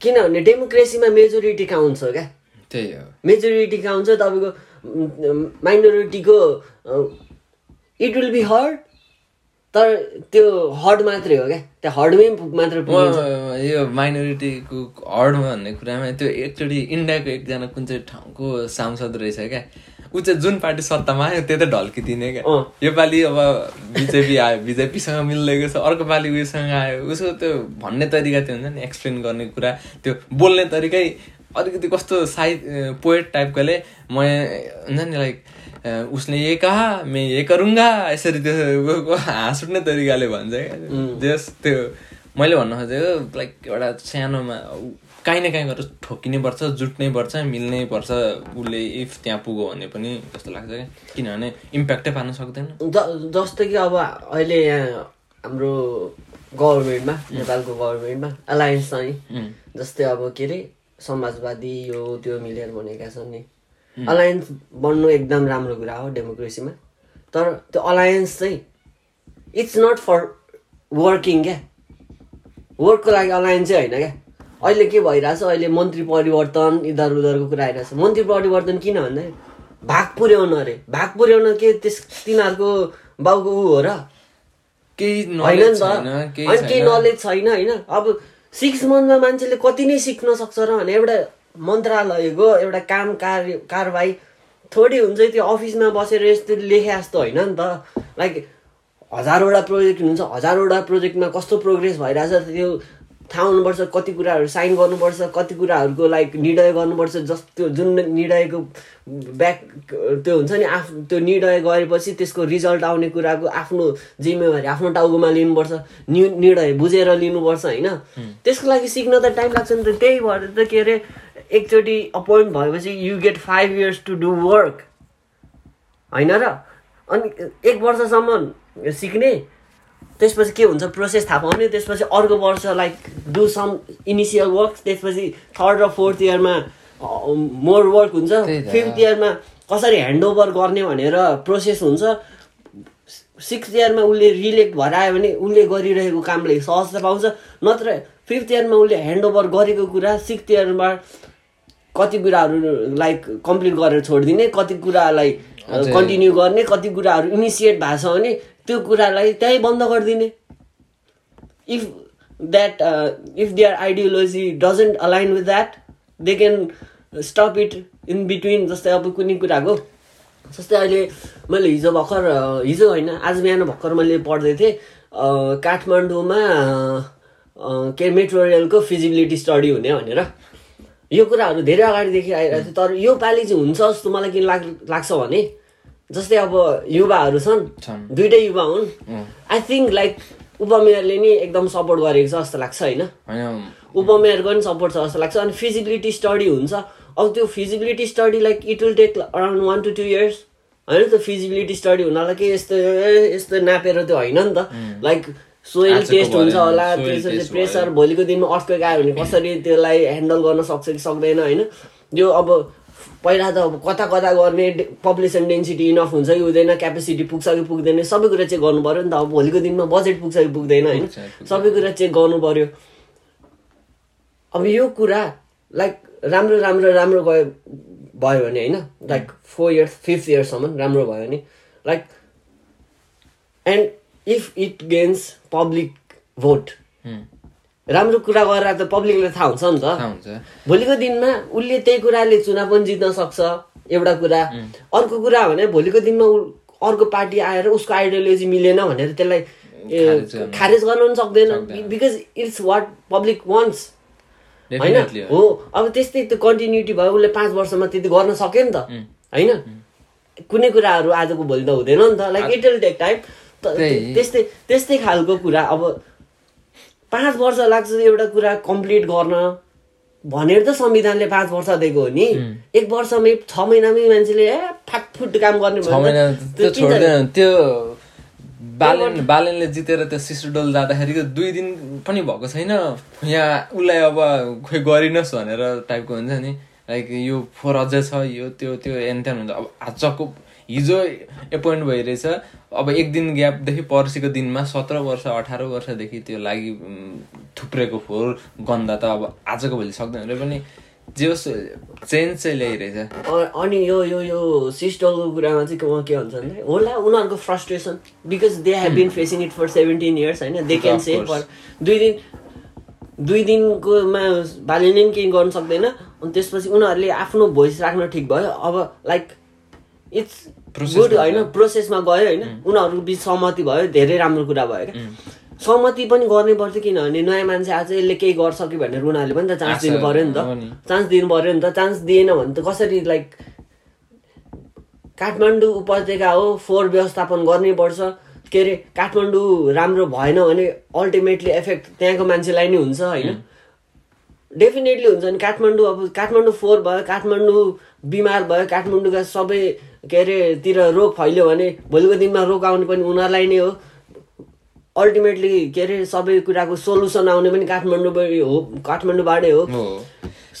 किनभने डेमोक्रेसीमा मेजोरिटी काउन्ट छ क्या? त्यही हो। मेजोरिटी काउन्ट छ तपाईँको माइनोरिटीको इट विल बी हर्ड तर त्यो हर्ड मात्रै हो क्या? त्यो हर्डमै मात्र यो माइनोरिटीको हर्ड भन्ने कुरामा त्यो एकचोटि इन्डियाको एकजना कुन चाहिँ ठाउँको सांसद रहेछ क्या? ऊ चाहिँ जुन पार्टी सत्तामा आयो त्यो त ढल्किदिने क्या। योपालि अब बिजेपी आयो बिजेपीसँग मिल्दैको छ अर्को पालि उयोसँग आयो। उसको त्यो भन्ने तरिका त्यो हुन्छ नि एक्सप्लेन गर्ने कुरा त्यो बोल्ने तरिकै अलिकति कस्तो साहित पोएट टाइपकोले म हुन्छ नि लाइक अ, उसने ये कहा मैं ये करूँगा यसरी त्यो हाँस उठ्ने तरिकाले भन्छ क्या। जस त्यो मैले भन्न खोजेको लाइक एउटा सानोमा काहीँ न काहीँ गरेर ठोकिनै पर्छ जुट्नै पर्छ मिल्नै पर्छ। उसले इफ त्यहाँ पुग्यो भने पनि जस्तो लाग्छ क्या। किनभने इम्प्याक्टै पार्न सक्दैन। ज- जस्तो कि अब अहिले यहाँ हाम्रो गभर्मेन्टमा नेपालको गभर्मेन्टमा एलायन्स छ नि जस्तै अब के अरे समाजवादी यो त्यो मिलेर बनेका छन् नि। अलायन्स बन्नु एकदम राम्रो कुरा हो डेमोक्रेसीमा तर त्यो अलायन्स चाहिँ इट्स नट फर वर्किङ क्या। वर्कको लागि अलायन्स चाहिँ होइन क्या। अहिले के भइरहेछ? अहिले मन्त्री परिवर्तन इधर उधरको कुरा आइरहेछ। मन्त्री परिवर्तन किन भन्दा भाग पुर्याउन अरे। भाग पुर्याउन के त्यस तिनीहरूको बाउको ऊ हो र। केही होइन नि त। केही नलेज छैन। होइन। अब सिक्स मन्थमा मान्छेले कति नै सिक्न सक्छ र भने एउटा मन्त्रालयको एउटा काम कार्य कारवाही थोरै हुन्छ त्यो अफिसमा बसेर यस्तो लेखे जस्तो होइन नि त। लाइक हजारवटा प्रोजेक्ट हुन्छ। हजारवटा प्रोजेक्टमा कस्तो प्रोग्रेस भइरहेछ त्यो थाहा हुनुपर्छ कति कुराहरू साइन गर्नुपर्छ कति कुराहरूको लाइक निर्णय गर्नुपर्छ जस्तो जुन निर्णयको ब्याक त्यो हुन्छ नि आफ त्यो निर्णय गरेपछि त्यसको रिजल्ट आउने कुराको आफ्नो जिम्मेवारी आफ्नो टाउकोमा लिनुपर्छ नि निर्णय बुझेर लिनुपर्छ होइन? त्यसको लागि सिक्न त टाइम लाग्छ नि त। त्यही भएर त के अरे एकचोटि अपोइन्ट भएपछि you get five years to do work होइन र? अनि एक वर्षसम्म सिक्ने त्यसपछि के हुन्छ? प्रोसेस थाहा पाउने। त्यसपछि अर्को वर्ष like do some initial work त्यसपछि थर्ड र फोर्थ इयरमा मोर वर्क हुन्छ। फिफ्थ इयरमा कसरी ह्यान्डओभर गर्ने भनेर प्रोसेस हुन्छ। सिक्स इयरमा उसले रिलेक्ट भएर आयो भने उसले गरिरहेको कामले सहजता पाउँछ। नत्र फिफ्थ इयरमा उसले ह्यान्डओभर गरेको कुरा सिक्स इयरमा कति कुराहरू लाइक कम्प्लिट गरेर छोडिदिने कति कुरालाई कन्टिन्यू गर्ने कति कुराहरू इनिसिएट भएको छ भने त्यो कुरालाई त्यहीँ बन्द गरिदिने। That uh, if their ideology doesn't align with that they can stop it in between जस्तै अब कुनै कुराको। जस्तै अहिले मैले हिजो भर्खर अ, हिजो होइन आज बिहान भर्खर मैले पढ्दै थिएँ अ, काठमाडौँमा अ, के मेट्रो रेलको फिजिबिलिटी स्टडी हुने भनेर। यो कुराहरू धेरै अगाडिदेखि आइरहेको थियो तर यो पालि चाहिँ हुन्छ जस्तो मलाई किन लाग लाग्छ भने जस्तै अब युवाहरू छन्। दुइटै युवा हुन्। आई थिङ्क लाइक उपमेयरले नि एकदम सपोर्ट गरेको छ जस्तो लाग्छ होइन? उपमेयरको पनि सपोर्ट छ जस्तो लाग्छ। अनि फिजिबिलिटी स्टडी हुन्छ। अब त्यो feasibility study like it will take around one to two years होइन त्यो फिजिबिलिटी स्टडी हुनलाई के यस्तो यस्तो नापेर त्यो होइन नि त। लाइक सोइल टेस्ट हुन्छ होला त्यसपछि प्रेसर। भोलिको दिनमा अर्थक्वेक आयो भने कसरी त्यसलाई ह्यान्डल गर्न सक्छ कि सक्दैन होइन? यो अब पहिला त अब कता कता गर्ने पपुलेसन डेन्सिटी इनफ हुन्छ कि हुँदैन क्यापेसिटी पुग्छ कि पुग्दैन सबै कुरा चेक गर्नु पऱ्यो नि त। अब भोलिको दिनमा बजेट पुग्छ कि पुग्दैन होइन। सबै कुरा चेक गर्नु पर्यो अब यो कुरा लाइक राम्रो राम्रो राम्रो गयो भयो भने होइन? लाइक फोर इयर्स फिफ्थ इयर्ससम्म राम्रो भयो भने like and if it gains public vote राम्रो कुरा गरेर त पब्लिकलाई थाहा हुन्छ नि त। भोलिको दिनमा उसले त्यही कुराले चुनाव पनि जित्न सक्छ एउटा कुरा। अर्को कुरा भने भोलिको दिनमा अर्को पार्टी आएर उसको आइडियोलोजी मिलेन भनेर त्यसलाई खारेज गर्न- पनि सक्दैन। Because it's what public wants होइन? हो। अब त्यस्तै त्यो कन्टिन्युटी भयो उसले पाँच वर्षमा त्यति गर्न सक्यो नि त। होइन? कुनै कुराहरू आजको भोलि त हुँदैन नि त। Like it will take time. त्यस्तै त्यस्तै खालको कुरा। अब पाँच वर्ष लाग्छ एउटा कुरा कम्प्लिट गर्न। भनेर त संविधानले पाँच वर्ष दिएको हो नि। एक वर्षमै छ महिनामै मान्छेले ए फाटफुट काम गर्ने त्यो बालेन बालेनले जितेर त्यो सिसुडोल जाँदाखेरि दुई दिन पनि भएको छैन। यहाँ उसलाई अब खोइ गरिनस् भनेर टाइपको हुन्छ नि। लाइक यो फोहोर अझै छ यो त्यो त्यो एन्थ्यान हुन्छ अब आजको हिजो एपोइन्ट भइरहेछ अब एक दिन ग्यापदेखि पर्सिको दिनमा सत्र वर्ष अठार वर्षदेखि त्यो लागि थुप्रेको फोहोर गन्दा त अब आजको भोलि सक्दैन। भने पनि जे होस् चेन्ज चाहिँ ल्याइरहेछ। अनि यो यो यो सिस्टलको कुरामा चाहिँ के- के हुन्छ भने होला उनीहरूको frustration because they have been facing it for seventeen years होइन? They can say. फर दुई दिन दुई दिनकोमा बालिने पनि केही गर्न सक्दैन। अनि त्यसपछि उनीहरूले आफ्नो भोइस राख्न ठिक भयो। अब लाइक इट्स गुड होइन। प्रोसेसमा गयो होइन? उनीहरू बिच सहमति भयो धेरै राम्रो कुरा भयो क्या? सहमति पनि गर्नै पर्थ्यो किनभने नयाँ मान्छे आज यसले केही गर्छ कि भनेर उनीहरूले पनि त चान्स दिनु पऱ्यो नि। त। चान्स दिनु पऱ्यो नि त। चान्स दिएन भने त कसरी लाइक काठमाडौँ उपत्यका हो फोहोर व्यवस्थापन गर्नै पर्छ। के अरे काठमाडौँ राम्रो भएन भने अल्टिमेटली एफेक्ट त्यहाँको मान्छेलाई नै हुन्छ होइन? डेफिनेटली हुन्छ नि। काठमाडौँ अब काठमाडौँ फोहोर भयो काठमाडौँ बिमार भयो काठमाडौँका सबै के अरे तिर रोग फैल्यो भने भोलिको दिनमा रोग आउने पनि उनीहरूलाई नै हो। अल्टिमेटली के अरे सबै कुराको सोल्युसन आउने पनि काठमाडौँबाट हो काठमाडौँबाटै हो।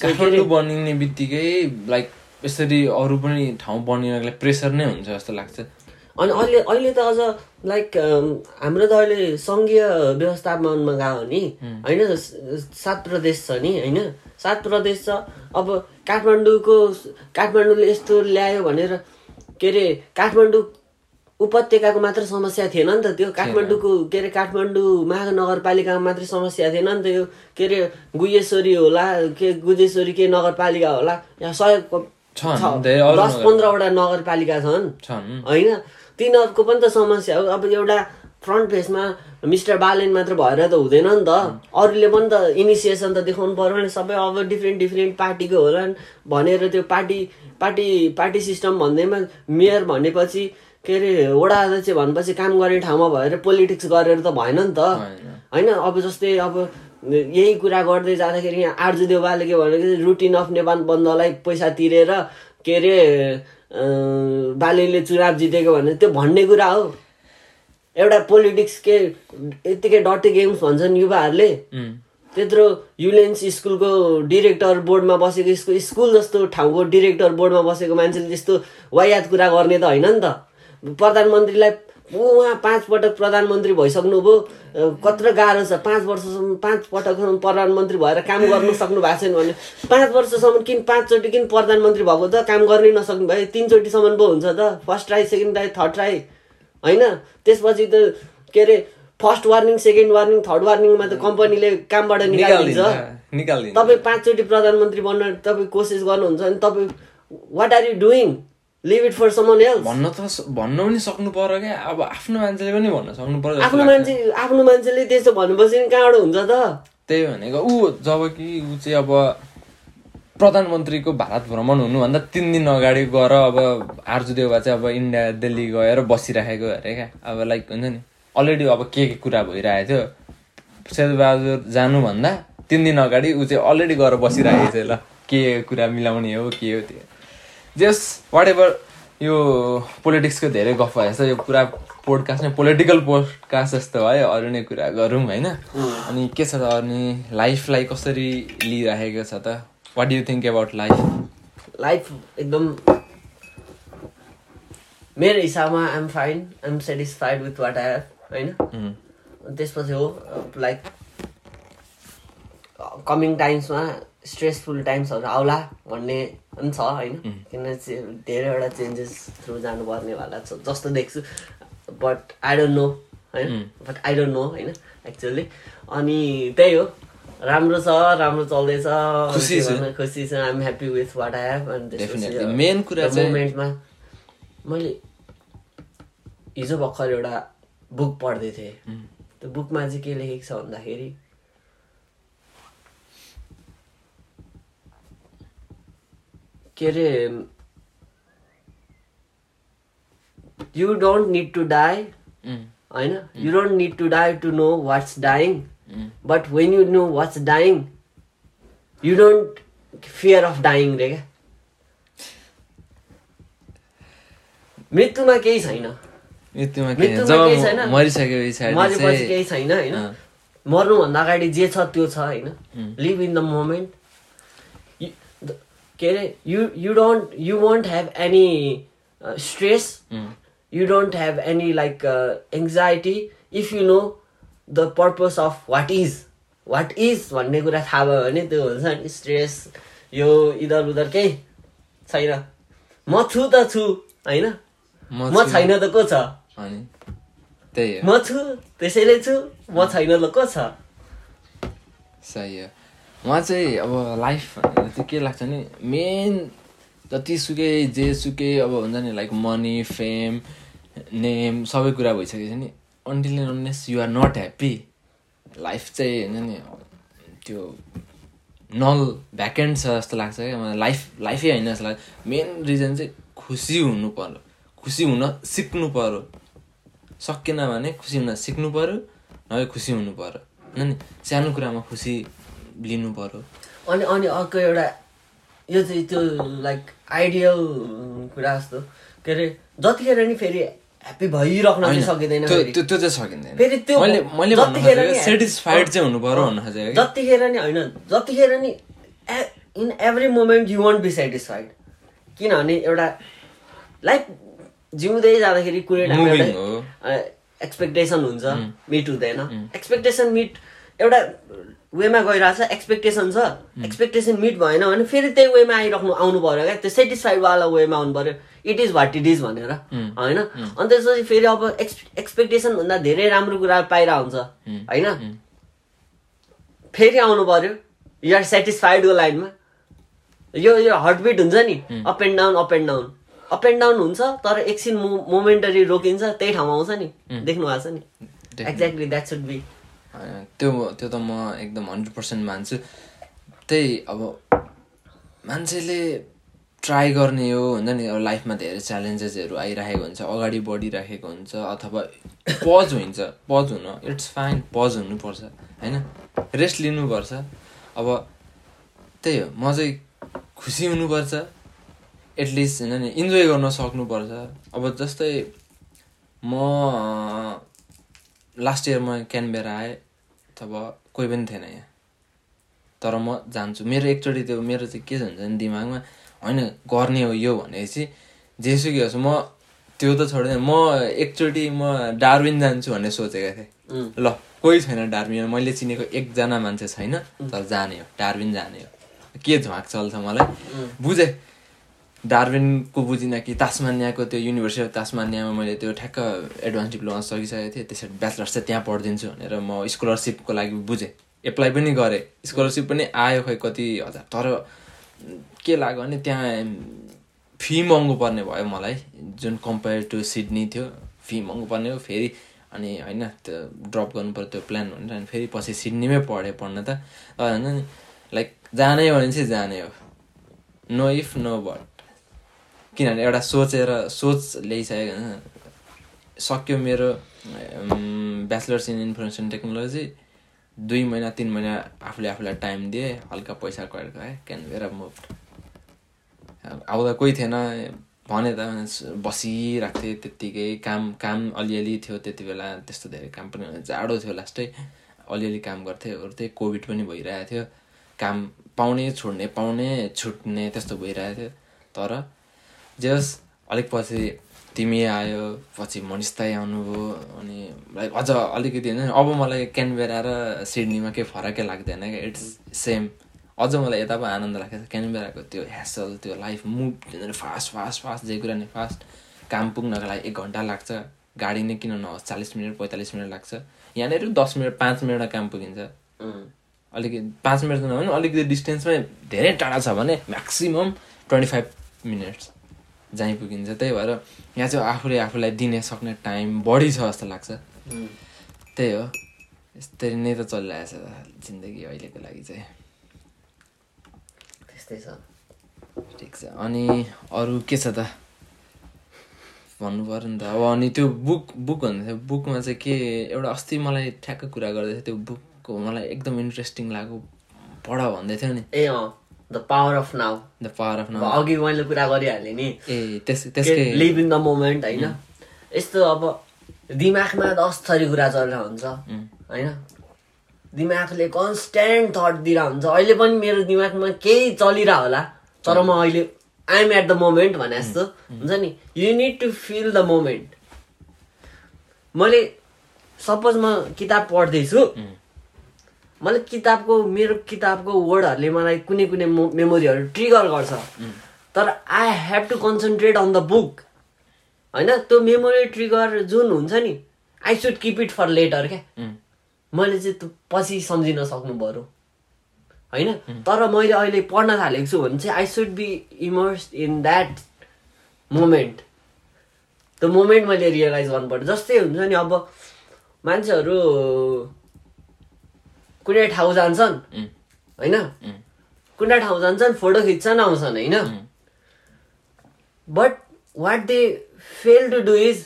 काठमाडौँ बनिने बित्तिकै लाइक यसरी अरू पनि ठाउँ बनिनको लागि प्रेसर नै हुन्छ जस्तो लाग्छ। अनि अहिले अहिले त अझ लाइक हाम्रो त अहिले सङ्घीय व्यवस्थापनमा गयो नि। होइन सात प्रदेश छ नि होइन? सात प्रदेश छ। अब काठमाडौँको काठमाडौँले यस्तो ल्यायो भनेर के अरे काठमाडौँ उपत्यकाको मात्र समस्या थिएन नि त त्यो। काठमाडौँको के अरे काठमाडौँ महानगरपालिकामा मात्रै समस्या थिएन नि त यो। के अरे गुजेश्वरी होला के गुजेश्वरी के नगरपालिका होला यहाँ सय दस पन्ध्रवटा नगरपालिका छन्। होइन? तिनीहरूको पनि त समस्या हो। अब एउटा फ्रन्ट पेजमा मिस्टर बालेन मात्र भएर त हुँदैन नि त। अरूले पनि त इनिसिएसन त देखाउनु पर्यो नि सबै अब डिफ्रेन्ट डिफ्रेन्ट पार्टीको होला भनेर त्यो पार्टी पार्टी पार्टी सिस्टम भन्दैमा मेयर भनेपछि के अरे वडा अध्यक्ष भनेपछि काम गर्ने ठाउँमा भएर पोलिटिक्स गरेर त भएन नि त। होइन। अब जस्तै अब यही कुरा गर्दै जाँदाखेरि यहाँ आर्जु देवालले के भनेको रुटिन अफ नेपाल बन्दलाई पैसा तिरेर के अरे अँ, बालीले चुनाव जितेको भने त्यो भन्ने कुरा हो। एउटा पोलिटिक्स के यत्तिकै डटी गेम्स भन्छन् युवाहरूले। त्यत्रो युलेन्स स्कुलको डिरेक्टर बोर्डमा बसेको स्कुल स्कुल जस्तो ठाउँको डिरेक्टर बोर्डमा बसेको मान्छेले त्यस्तो वायात कुरा गर्ने त होइन नि त। प्रधानमन्त्रीलाई उहाँ पाँच पटक प्रधानमन्त्री भइसक्नुभयो कत्रो गाह्रो छ। पाँच वर्षसम्म पाँच पटकसम्म प्रधानमन्त्री भएर काम गर्नु सक्नु भएको छैन भने पाँच वर्षसम्म किन पाँचचोटि किन प्रधानमन्त्री भएको त काम गर्नै नसक्नु भयो? तिनचोटिसम्म पो हुन्छ त। First try second try third try होइन? त्यसपछि त के अरे first warning second warning third वार्निङमा त कम्पनीले कामबाट निकालिदिन्छ तपाईँ पाँचचोटि प्रधानमन्त्री बन्न तपाईँ कोसिस गर्नुहुन्छ भने तपाईँ what are you doing leave it for someone else भन्न त भन्न पनि सक्नु पर्यो क्या। अब आफ्नो मान्छेले पनि भन्न सक्नु पर्यो आफ्नो। मान्छे आफ्नो मान्छेले त्यस्तो भनेपछि नि कहाँबाट हुन्छ त? त्यही भनेको ऊ जब कि ऊ चाहिँ अब प्रधानमन्त्रीको भारत भ्रमण हुनुभन्दा तिन दिन अगाडि गएर अब आर्जु देउवा चाहिँ अब इन्डिया दिल्ली गएर बसिराखेको अरे क्या। अब लाइक हुन्छ नि। अलरेडी अब के के कुरा भइरहेको थियो। शेरबहादुर जानुभन्दा तिन दिन अगाडि ऊ चाहिँ अलरेडी गएर बसिरहेको थियो। ल के कुरा मिलाउने हो के हो त्यो। जस वाट एभर यो पोलिटिक्सको धेरै गफ भएछ यो पुरा पोडकास्ट नै पोलिटिकल पोडकास्ट जस्तो भयो अरू नै कुरा गरौँ होइन? अनि के छ त अनि लाइफलाई कसरी लिइराखेको छ त? What you think about life life एकदम मेरो हिसाबमा I'm fine I'm satisfied with what I have होइन? अनि त्यसपछि हो लाइक कमिङ टाइम्समा स्ट्रेसफुल टाइम्सहरू आउला भन्ने पनि छ होइन? किन चाहिँ धेरैवटा चेन्जेस थ्रु जानुपर्नेवाला छ जस्तो देख्छु। बट आई डोन्ट नो होइन? बट आई डोन्ट नो होइन? एक्चुअली अनि त्यही हो। राम्रो छ राम्रो चल्दैछ। खुसी छु। खुसी छु। I'm happy with what I have अनि Definitely. Main कुरा चाहिँ- मोमेन्टमा मैले हिजो भर्खर एउटा बुक पढ्दै थिएँ। त्यो बुकमा चाहिँ के लेखेको छ भन्दाखेरि के अरे you don't need to die होइन? You don't need to die to know what's dying but when you know what's dying you don't fear of dying रे क्या मृत्युमा केही छैन। केही छैन। मरेपछि केही होइन। मर्नुभन्दा अगाडि जे छ त्यो छ होइन? लिभ इन द मोमेन्ट के अरे you you don't you won't have any stress you don't have any like anxiety if you know the purpose of what is what is भन्ने कुरा थाहा भयो भने त्यो हुन्छ नि स्ट्रेस यो इधर उधर केही छैन। म छु त छु होइन? म म। छैन त को छ? म छु त्यसैले छु म छैन त को छ? सही हो। उहाँ चाहिँ अब लाइफ चाहिँ के लाग्छ नि मेन जतिसुकै जेसुकै अब हुन्छ नि लाइक मनी फेम नेम सबै कुरा भइसकेको छ नि until and unless you are not happy life चाहिँ हुन्छ नि त्यो नल भ्याकेन्ट छ जस्तो लाग्छ क्या मलाई. लाइफ लाइफै होइन जस्तो लाग्छ। मेन रिजन चाहिँ खुसी हुनु पर्यो। खुसी हुन सिक्नु पर्यो। सकेन भने खुसी हुन सिक्नु पर्यो नभए खुसी हुनु पर्यो। होइन नि? सानो कुरामा खुसी लिनु पर्यो। अनि अनि अर्को एउटा यो चाहिँ त्यो लाइक आइडियल कुरा जस्तो। के अरे जतिखेर नि फेरि ह्याप्पी भइराख्न चाहिँ सकिँदैन त्यो त्यो चाहिँ सकिँदैन। फेरि त्यो मैले मैले सेटिस्फाइड चाहिँ हुनु पर्यो भन्न खोजेको जतिखेर नि होइन जतिखेर नि in every moment you won't be satisfied किनभने एउटा लाइफ जिउँदै जाँदाखेरि कुनै एक्सपेक्टेसन हुन्छ मिट हुँदैन। एक्सपेक्टेसन मिट एउटा वेमा गइरहेछ एक्सपेक्टेसन छ। एक्सपेक्टेसन मिट भएन भने फेरि त्यही वेमा आइराख्नु आउनु पऱ्यो क्या। त्यो सेटिस्फाइडवाला वेमा आउनु पऱ्यो। It is what it is भनेर। होइन? अनि त्यसपछि फेरि अब एक्स एक्सपेक्टेसन भन्दा धेरै राम्रो कुरा पाइरहेको हुन्छ। होइन? फेरि आउनु पर्यो युआर सेटिस्फाइडको लाइनमा। यो यो हार्टबिट हुन्छ नि। Up and down up and down up and down हुन्छ तर एकछिन मोमेन्टरी रोकिन्छ त्यही ठाउँमा आउँछ नि। देख्नु भएको छ नि? एक्ज्याक्टली द्याट सुड बी त्यो त्यो त म एकदम हन्ड्रेड पर्सेन्ट मान्छु। त्यही अब मान्छेले ट्राई गर्ने हो हुन्छ नि? अब लाइफमा धेरै च्यालेन्जेसहरू आइरहेको हुन्छ अगाडि बढिराखेको हुन्छ अथवा पज हुन्छ पज हुन इट्स फाइन पज हुनुपर्छ होइन? रेस्ट लिनुपर्छ। अब त्यही हो म चाहिँ खुसी हुनुपर्छ एटलिस्ट होइन नि? इन्जोय गर्न सक्नुपर्छ। अब जस्तै म लास्ट इयरमा क्यानबेरा आएँ। अथवा कोही पनि थिएन यहाँ। तर म जान्छु। मेरो एकचोटि त्यो मेरो चाहिँ के हुन्छ भने दिमागमा होइन गर्ने हो यो भनेपछि जेसुकै होस् म त्यो त छोड्दैन। म एकचोटि म डार्विन जान्छु भन्ने सोचेको थिएँ. ल कोही छैन डार्विन। मैले चिनेको एकजना मान्छे छैन तर जाने हो डार्विन जाने हो। के झ्वाक चल्छ मलाई? बुझेँ। डार्विनको बुझिनँ कि तासमानियाको त्यो युनिभर्सिटी अफ तासमानियामा मैले त्यो ठ्याक्क एडभान्स डिप्लोमा सकिसकेको थिएँ त्यसरी ब्याचलर्स चाहिँ त्यहाँ पढिदिन्छु भनेर म स्कलरसिपको लागि बुझेँ। एप्लाई पनि गरेँ। स्कलरसिप पनि आयो खै कति हजार तर के लाग्यो भने त्यहाँ फी महँगो पर्ने भयो मलाई। जुन कम्पेयर टु सिडनी थियो फी महँगो पर्ने हो फेरि। अनि होइन त्यो ड्रप गर्नु पऱ्यो त्यो प्लान भनेर अनि फेरि पछि सिडनीमै पढेँ पढ्न त। हुन्छ नि लाइक जाने हो भने चाहिँ जाने हो। नो इफ नो बट किनभने एउटा सोचेर सोच ल्याइसकेको सक्यो मेरो ब्याचलर्स इन इन्फर्मेसन टेक्नोलोजी दुई महिना तिन महिना आफूले आफूलाई टाइम दिएँ हल्का पैसा करेर गएँ क्यानभेरा मुभ आउँदा कोही थिएन भने त बसिरहेको थिएँ त्यत्तिकै काम काम अलिअलि थियो त्यति बेला त्यस्तो धेरै काम पनि। जाडो थियो लास्टै अलिअलि काम गर्थेँ ओर्थेँ कोभिड पनि भइरहेको थियो काम पाउने छोड्ने पाउने छुट्ने त्यस्तो भइरहेको थियो तर जे होस् अलिक पछि तिमी आयो पछि मनिस्ताई आउनुभयो अनि लाइक अझ अलिकति होइन अब मलाई क्यानबेरा र सिडनीमा केही फरकै लाग्दैन क्या इट्स सेम। अझ मलाई यता पो आनन्द लाग्छ क्यानबेराको त्यो ह्यासल त्यो life move fast fast fast जे कुरा नि फास्ट काम पुग्नको लागि एक घन्टा लाग्छ गाडी नै किन नहोस् चालिस मिनट पैँतालिस मिनट लाग्छ। यहाँनिर दस मिनट पाँच मिनटमा काम पुगिन्छ. अलिकति पाँच मिनट त नभए पनि अलिकति डिस्टेन्समै धेरै टाढा छ भने म्याक्सिमम् ट्वेन्टी फाइभ मिनट्स जहीँ पुगिन्छ त्यही भएर यहाँ चाहिँ आफूले आफूलाई दिने सक्ने टाइम बढी छ जस्तो लाग्छ. त्यही हो। यस्तरी नै त चलिरहेको छ जिन्दगी अहिलेको लागि चाहिँ। त्यस्तै छ। ठिक छ। अनि अरू के छ त? भन्नु पऱ्यो नि त। अब अनि त्यो बुक बुक भन्दै थियो बुकमा चाहिँ के एउटा अस्ति मलाई ठ्याक्क कुरा गर्दै थियो त्यो बुकको मलाई एकदम इन्ट्रेस्टिङ लाग्यो पढ भन्दै थियो नि। ए अँ। The power of now the power of अब अघि मैले कुरा गरिहालेँ नि। ए त्यस त्यसकै लिभ इन द मोमेन्ट होइन? यस्तो अब दिमागमा दस थरी कुरा चलेर हुन्छ। होइन? दिमागले कन्सटेन्ट थट दिइरह हुन्छ अहिले पनि मेरो दिमागमा केही चलिरह होला तर म अहिले आइएम एट द मोमेन्ट भने जस्तो। हुन्छ नि? You need to feel the moment मैले सपोज म किताब पढ्दैछु। मैले किताबको मेरो किताबको वर्डहरूले मलाई कुनै कुनै मेमोरीहरू ट्रिगर गर्छ। तर I have to concentrate on the book होइन? त्यो मेमोरी ट्रिगर जुन हुन्छ नि I should keep it for later क्या? मैले चाहिँ त्यो पछि सम्झिन सक्नु पऱ्यो होइन तर मैले अहिले पढ्न थालेको छु भने चाहिँ I should be immerse in that moment त्यो मोमेन्ट मैले रियलाइज गर्नुपर्छ। जस्तै हुन्छ नि अब मान्छेहरू कुनै ठाउँ जान्छन्। होइन? कुनै ठाउँ जान्छन् फोटो खिच्छन् आउँछन् होइन? But what they fail to do is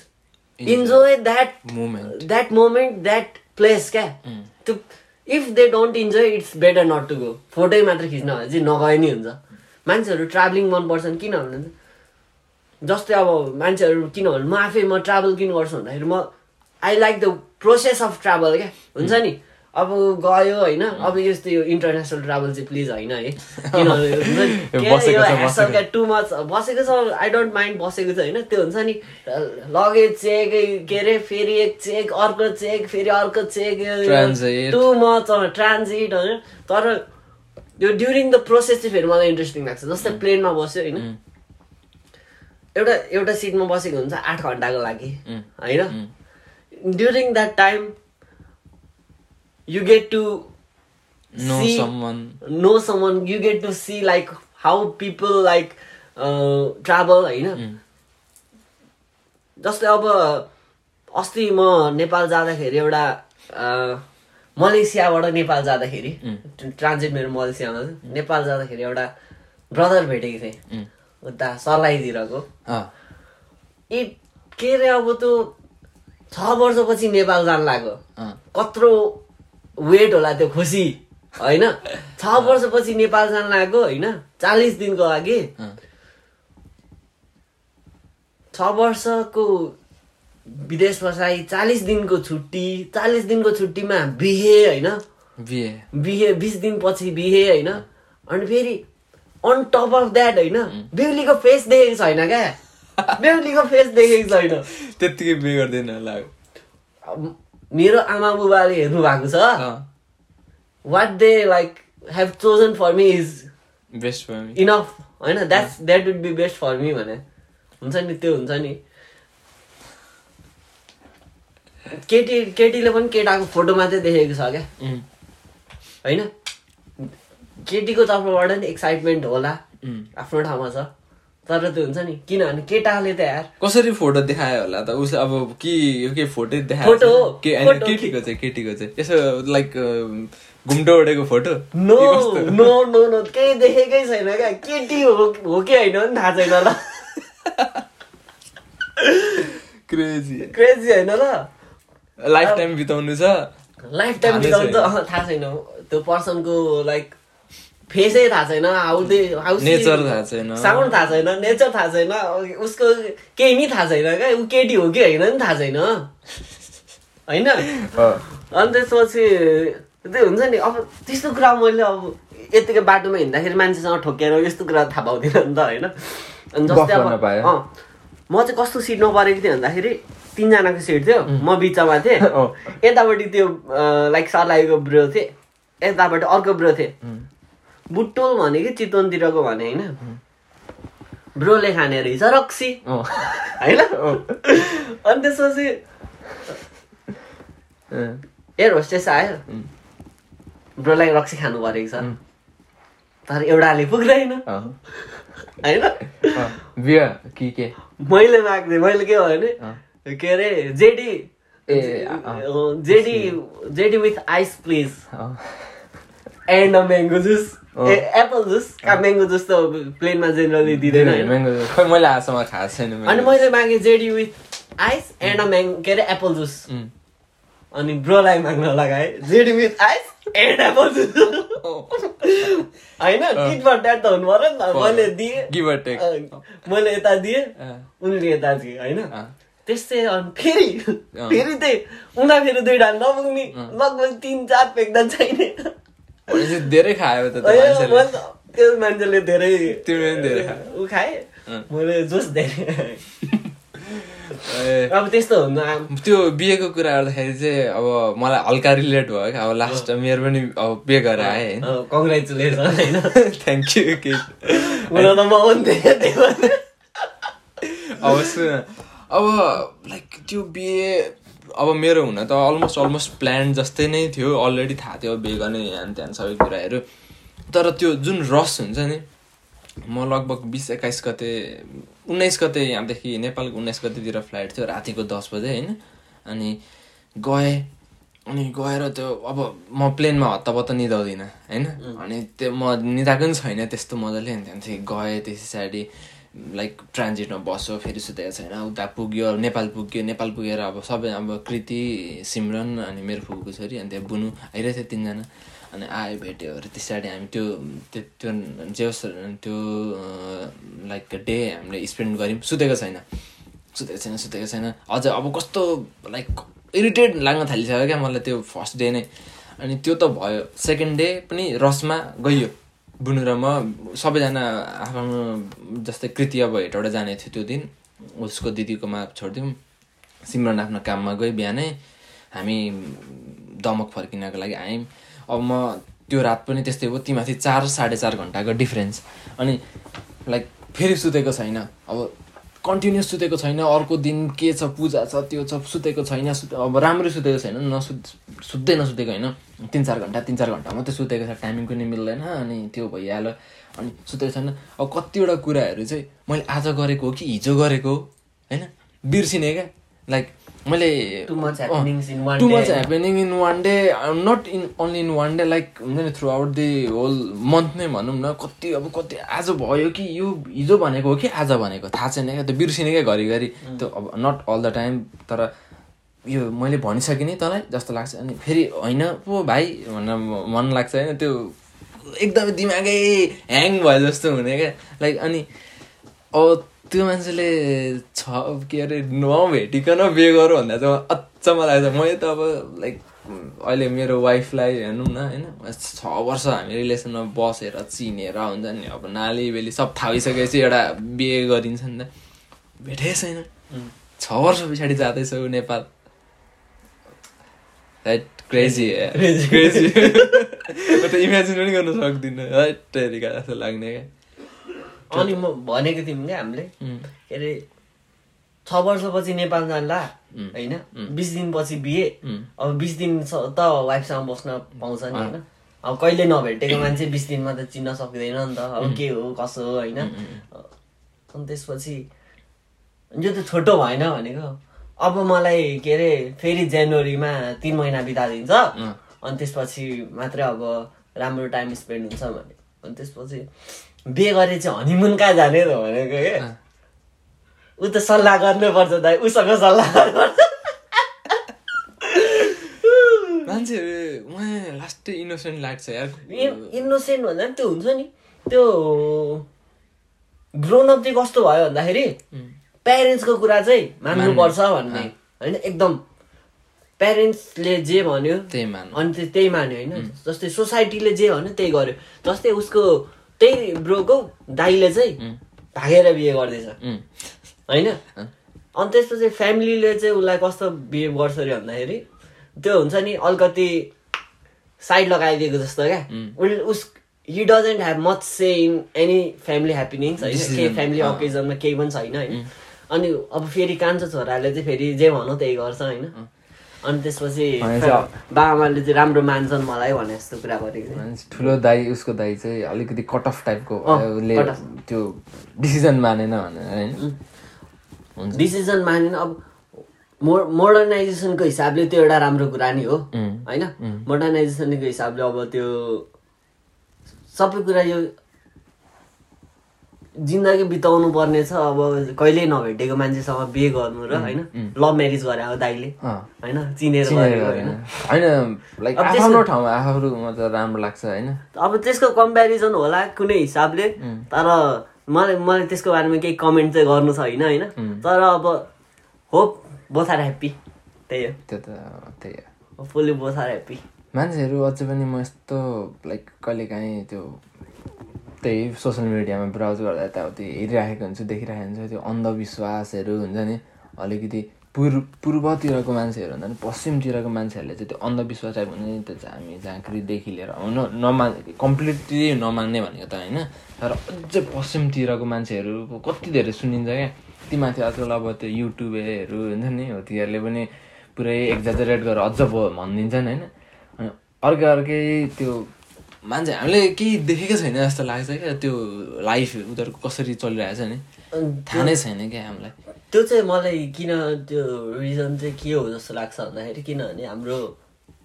enjoy that moment that moment that place क्या त्यो if they don't enjoy it's better not to go फोटै मात्र खिच्न भने चाहिँ नगए नि हुन्छ। मान्छेहरू ट्राभलिङ मनपर्छन् किन भने जस्तै अब मान्छेहरू किन भने म आफै म ट्राभल किन गर्छु भन्दाखेरि म I like the process of travel क्या हुन्छ नि? अब गयो होइन अब यस्तो यो इन्टरनेसनल ट्राभल चाहिँ प्लिज होइन है। किनभने टु मच बसेको छ आई डोन्ट माइन्ड बसेको छ होइन। त्यो हुन्छ नि लगेज चेक के अरे फेरि एक चेक अर्को चेक फेरि अर्को चेक. टु मच ट्रान्जिट होइन। तर यो ड्युरिङ द प्रोसेस चाहिँ फेरि मलाई इन्ट्रेस्टिङ लाग्छ। जस्तै प्लेनमा बस्यो होइन। एउटा एउटा सिटमा बसेको हुन्छ आठ घन्टाको लागि होइन। During that time you get to know See- someone no someone you get to see like how people like travel होइन जस्तै अब अस्ति म नेपाल जाँदाखेरि एउटा मलेसियाबाट नेपाल जाँदाखेरि ट्रान्जिट मेरो मलेसियामा नेपाल जाँदाखेरि एउटा ब्रदर भेटेको थिएँ। उता सर्लाहीतिरको। ए के अरे अब त्यो छ वर्षपछि नेपाल जान लाग्यो। कत्रो वेट होला त्यो खुसी होइन? छ वर्षपछि नेपाल जान लागेको होइन? चालिस दिनको लागि। छ वर्षको विदेश बसाइ चालिस दिनको छुट्टी चालिस दिनको छुट्टीमा बिहे होइन? बिहे। बिहे बिस दिनपछि बिहे होइन? अनि फेरि अन टप अफ द्याट होइन? बेहुलीको फेस देखेको छैन क्या? बेहुलीको फेस देखेको छैन। त्यत्तिकै बे गर्दैन होला। मेरो आमा बुबाले हेर्नु भएको छ। What they like have chosen for me is best for me enough होइन? That's that would be best for me भने। हुन्छ नि त्यो हुन्छ नि। केटी केटीले पनि केटाको फोटो मात्रै देखेको छ क्या? होइन? केटीको तर्फबाट नि एक्साइटमेन्ट होला। आफ्नो ठाउँमा छ। तर त्यो हुन्छ नि। किनभने केटाले त यार कसरी फोटो देखायो होला त? उसले अब के यो के फोटो देखायो। केटीको चाहिँ? केटीको चाहिँ? यसो लाइक घुम्टो ओढेको photo? No no no no केही देखेकै छैन क्या। केटी हो हो कि होइन पनि थाहा छैन ल क्रेजी क्रेजी होइन ल। लाइफ टाइम बिताउनु छ। लाइफ टाइम नै बिताउनु त थाहा छैन। त्यो पर्सनको लाइक फेसै थाहा छैन हाउ दे हाउ Nature थाहा छैन। साउन्ड थाहा छैन नेचर थाहा छैन उसको केही नि थाहा छैन क्या ऊ केटी हो कि होइन नि थाहा छैन। होइन? अनि त्यसपछि त्यो हुन्छ नि अब त्यस्तो कुरा मैले अब यतिकै बाटोमा हिँड्दाखेरि मान्छेसँग ठोकेर यस्तो कुरा थाहा पाउँदिनँ नि त होइन? अनि जस्तै अब। अँ, म चाहिँ कस्तो सिटमा परेको थिएँ भन्दाखेरि तिनजनाको सिट थियो म बिचमा थिएँ। अँ। यतापट्टि त्यो लाइक सर्लाएको ब्रो थिएँ यतापट्टि अर्को ब्रो थिएँ। बुट्टोल भने कि चितवनतिरको भने होइन? ब्रोले खाने रहेछ रक्सी। होइन? अनि त्यसपछि एयर होस्टेस आयो। ब्रोलाई रक्सी खानु परेको छ। तर एउटाले पुग्दैन। होइन? अँ। बिहा कि के? मैले माग्थेँ मैले के भयो भने के अरे JD. JD JD with ice please. And a mango juice. अँ। Apple juice? म्याङ्गो जुस त प्लेनमा जेनरली दिँदैन खै मैले आजसम्म खाएको छैन अनि। मैले मागेँ JD with ice and a म्याङ के अरे एप्पल जुस। अनि ब्रोलाई माग्न लगाएँ। JD with ice and apple juice. होइन टिट फर द्याट त हुनु पऱ्यो नि त। मैले दिएँ। मैले यता दिएँ। उनले यता दिए होइन। त्यस्तै अनि फेरि। फेरि त्यही उनीहरू फेरि दुइटा नपुग्ने लगभग तिन चार पेक्दा चाहिने भनेपछि धेरै खायो त त्यो मान्छेले धेरै तिमीले पनि धेरै खायो। ऊ खाए। मैले जोस धेरै अब त्यस्तो हुनु त्यो बिहेको कुरा गर्दाखेरि चाहिँ अब मलाई हल्का रिलेट भयो क्या अब लास्ट मेरो पनि अब बिहे गरेर आएँ होइन कङ्ग्रेचुलेसन होइन थ्याङ्क यू के हुन त म। अब सुन अब लाइक त्यो बिहे अब मेरो हुन त अलमोस्ट अलमोस्ट प्लान जस्तै नै थियो। अलरेडी थाहा थियो बिहे गर्ने ह्यान त्यान सबै कुराहरू। तर त्यो जुन रस हुन्छ नि म लगभग बिस एक्काइस गते उन्नाइस गते यहाँदेखि नेपालको उन्नाइस गतेतिर फ्लाइट थियो रातिको दस बजे होइन? अनि गएँ अनि गएर त्यो अब म प्लेनमा हत्तापत्ता निदाउँदिनँ होइन? अनि त्यो म निदाएको पनि छैन त्यस्तो मजाले। अनि त्यहाँदेखि गएँ त्यस पछाडि लाइक ट्रान्जिटमा बस्यो फेरि सुतेको छैन। उता पुग्यो नेपाल पुग्यो नेपाल पुगेर अब सबै अब कृति सिमरन अनि मेरो फुपूको छोरी अनि त्यहाँ बुनु आइरहेको थियो तिनजना। अनि आयो भेट्यो। अरे पछाडि हामी त्यो त्यो त्यो जे होस् त्यो लाइक डे हामीले स्पेन्ड गऱ्यौँ। सुतेको छैन। सुतेको छैन सुतेको छैन। अझ अब कस्तो लाइक इरिटेट लाग्न थालिसक्यो क्या मलाई त्यो फर्स्ट डे नै। अनि त्यो त भयो। सेकेन्ड डे पनि रसमा गइयो। बुनु र म सबैजना आफ्नो जस्तै कृति अब हेटबाट जाने थियो त्यो दिन। उसको दिदीकोमा छोडिदिउँ। सिमरन आफ्नो काममा गयो बिहानै। हामी दमक फर्किनको लागि आयौँ। अब म त्यो रात पनि त्यस्तै हो तीमाथि चार साढे चार घन्टाको डिफ्रेन्स अनि लाइक फेरि सुतेको छैन। अब कन्टिन्युस सुतेको छैन अर्को दिन के छ पूजा छ त्यो छ सुतेको छैन अब राम्रो सुतेको छैन नसु सुत्दै नसुतेको होइन। तिन चार घन्टा तिन चार घन्टा मात्रै सुतेको छ टाइमिङ पनि मिल्दैन अनि त्यो भइहाल्यो अनि सुतेको छैन। अब कतिवटा कुराहरू चाहिँ मैले आज गरेको हो कि हिजो गरेको हो होइन? बिर्सिने क्या? लाइक मैले too much? Happening in one day not in only in one day like हुन्छ नि throughout the whole month नै भनौँ न कति अब कति आज भयो कि यो हिजो भनेको हो कि आज भनेको थाहा छैन क्या? त्यो बिर्सिने क्या घरिघरि? त्यो अब नट अल द टाइम तर यो मैले भनिसकेँ नि तँलाई जस्तो लाग्छ। अनि फेरि होइन पो भाइ भनेर मन लाग्छ होइन त्यो एकदमै दिमागै ह्याङ भयो जस्तो हुने क्या। लाइक अनि अब त्यो मान्छेले छ के अरे नभेटिकन बिहे गरौँ भन्दा चाहिँ अचम्म लाग्छ मैले त अब लाइक अहिले मेरो वाइफलाई हेर्नु न होइन? छ वर्ष हामी रिलेसनमा बसेर चिनेर हुन्छ नि अब नाली बेली सब थाहा भइसकेपछि एउटा बिहे गरिन्छ नि त। भेटै छैन. छ वर्ष पछाडि जाँदैछौ नेपाल। राइट क्रेजी क्रेजी म त इमेजिन पनि गर्न सक्दिनँ। राइट टेरिका जस्तो लाग्ने क्या। अनि म भनेको थियौँ क्या हामीले के अरे छ वर्षपछि नेपाल जान्ला. होइन? बिस दिनपछि बिहे. अब बिस दिन त वाइफसँग बस्न पाउँछ नि होइन? अब कहिले नभेटेको मान्छे बिस दिनमा त चिन्न सक्दैन नि त। अब के हो कसो हो होइन? अनि त्यसपछि यो त छोटो भएन भनेको। अब मलाई के अरे फेरि जनवरीमा तिन महिना बिताइदिन्छ। अँ। अनि त्यसपछि मात्रै अब राम्रो टाइम स्पेन्ड हुन्छ भने। अनि त्यसपछि बिहे गरे चाहिँ हनिमुन कहाँ जाने त भनेको अँ। ऊ त सल्लाह गर्नुपर्छ दाइ उसँग सल्लाह गर्नुपर्छ मान्छेहरू उहाँ लास्टै इनोसेन्ट लाग्छ यार। इनोसेन्ट भन्दा पनि त्यो हुन्छ नि। त्यो ग्रोन अप चाहिँ कस्तो भयो भन्दाखेरि प्यारेन्ट्सको कुरा चाहिँ मान्नुपर्छ मान्नु। भन्ने। होइन एकदम। प्यारेन्ट्सले जे भन्यो त्यही मान अनि त्यो त्यही मान्यो होइन? जस्तै सोसाइटीले जे भन्यो त्यही गर्यो। जस्तै उसको त्यही ब्रोको दाइले चाहिँ भागेर बिहे गर्दैछ। होइन? अनि त्यसपछि फ्यामिलीले चाहिँ उसलाई कस्तो बिहेभ गर्छ अरे भन्दाखेरि त्यो हुन्छ नि अलिकति साइड लगाइदिएको जस्तो क्या। As- as he doesn't have much say in any family happenings होइन? केही फ्यामिली अँ। ओकेजनमा केही पनि छैन होइन? अनि अब फेरि कान्छो छोराले चाहिँ फेरि जे भनौँ त्यही गर्छ होइन? अनि त्यसपछि बाबामाले चाहिँ राम्रो मान्छन् मलाई भने जस्तो कुरा गरेको ठुलो दाई उसको दाई चाहिँ अलिकति कट अफ टाइपको. त्यो डिसिजन मानेन भनेर होइन डिसिजन मानेन। अब मो मोडर्नाइजेसनको हिसाबले त्यो एउटा राम्रो कुरा नि हो. होइन? मोडर्नाइजेसनको हिसाबले अब त्यो सबै कुरा यो जिन्दगी बिताउनु पर्ने छ अब कहिल्यै नभेटेको मान्छेसँग बिहे गर्नु र होइन लभ म्यारिज गरे हो दाइले। होइन चिनेर। होइन। होइन अब राम्रो लाग्छ होइन। अब त्यसको कम्पेरिजन होला कुनै हिसाबले तर मलाई मलाई त्यसको बारेमा केही कमेन्ट चाहिँ गर्नु छैन होइन। तर अब होप बोथ आर ह्याप्पी त्यही हो। त्यो त त्यही हो। फुल्ली बोथ आर ह्याप्पी मान्छेहरू अझै पनि म यस्तो लाइक कहिलेकाहीँ त्यो त्यही सोसियल मिडियामा ब्राउज गर्दा यताउति हेरिराखेको हुन्छु देखिरहेको हुन्छु। त्यो अन्धविश्वासहरू हुन्छ नि अलिकति पूर्व पूर्वतिरको मान्छेहरू हुन्छ नि पश्चिमतिरको मान्छेहरूले चाहिँ त्यो अन्धविश्वास टाइप हुन्छ नि त्यो झामी झाँक्रीदेखि लिएर न नमान कम्प्लिटली नमान्ने भनेको त होइन। तर अझै पश्चिमतिरको मान्छेहरू कति धेरै सुनिन्छ क्या। ती माथि आजकल अब त्यो युट्युबहरू हुन्छ नि हो तिनीहरूले पनि पुरै एक्जाजरेट गरेर अझ भनिदिन्छन् होइन। अनि अर्कै अर्कै त्यो मान्छे हामीले केही देखेको छैन जस्तो लाग्छ क्या त्यो लाइफ उनीहरूको कसरी चलिरहेछ नि। थाहा नै छैन क्या हामीलाई। त्यो चाहिँ मलाई किन त्यो रिजन चाहिँ के हो जस्तो लाग्छ भन्दाखेरि किनभने हाम्रो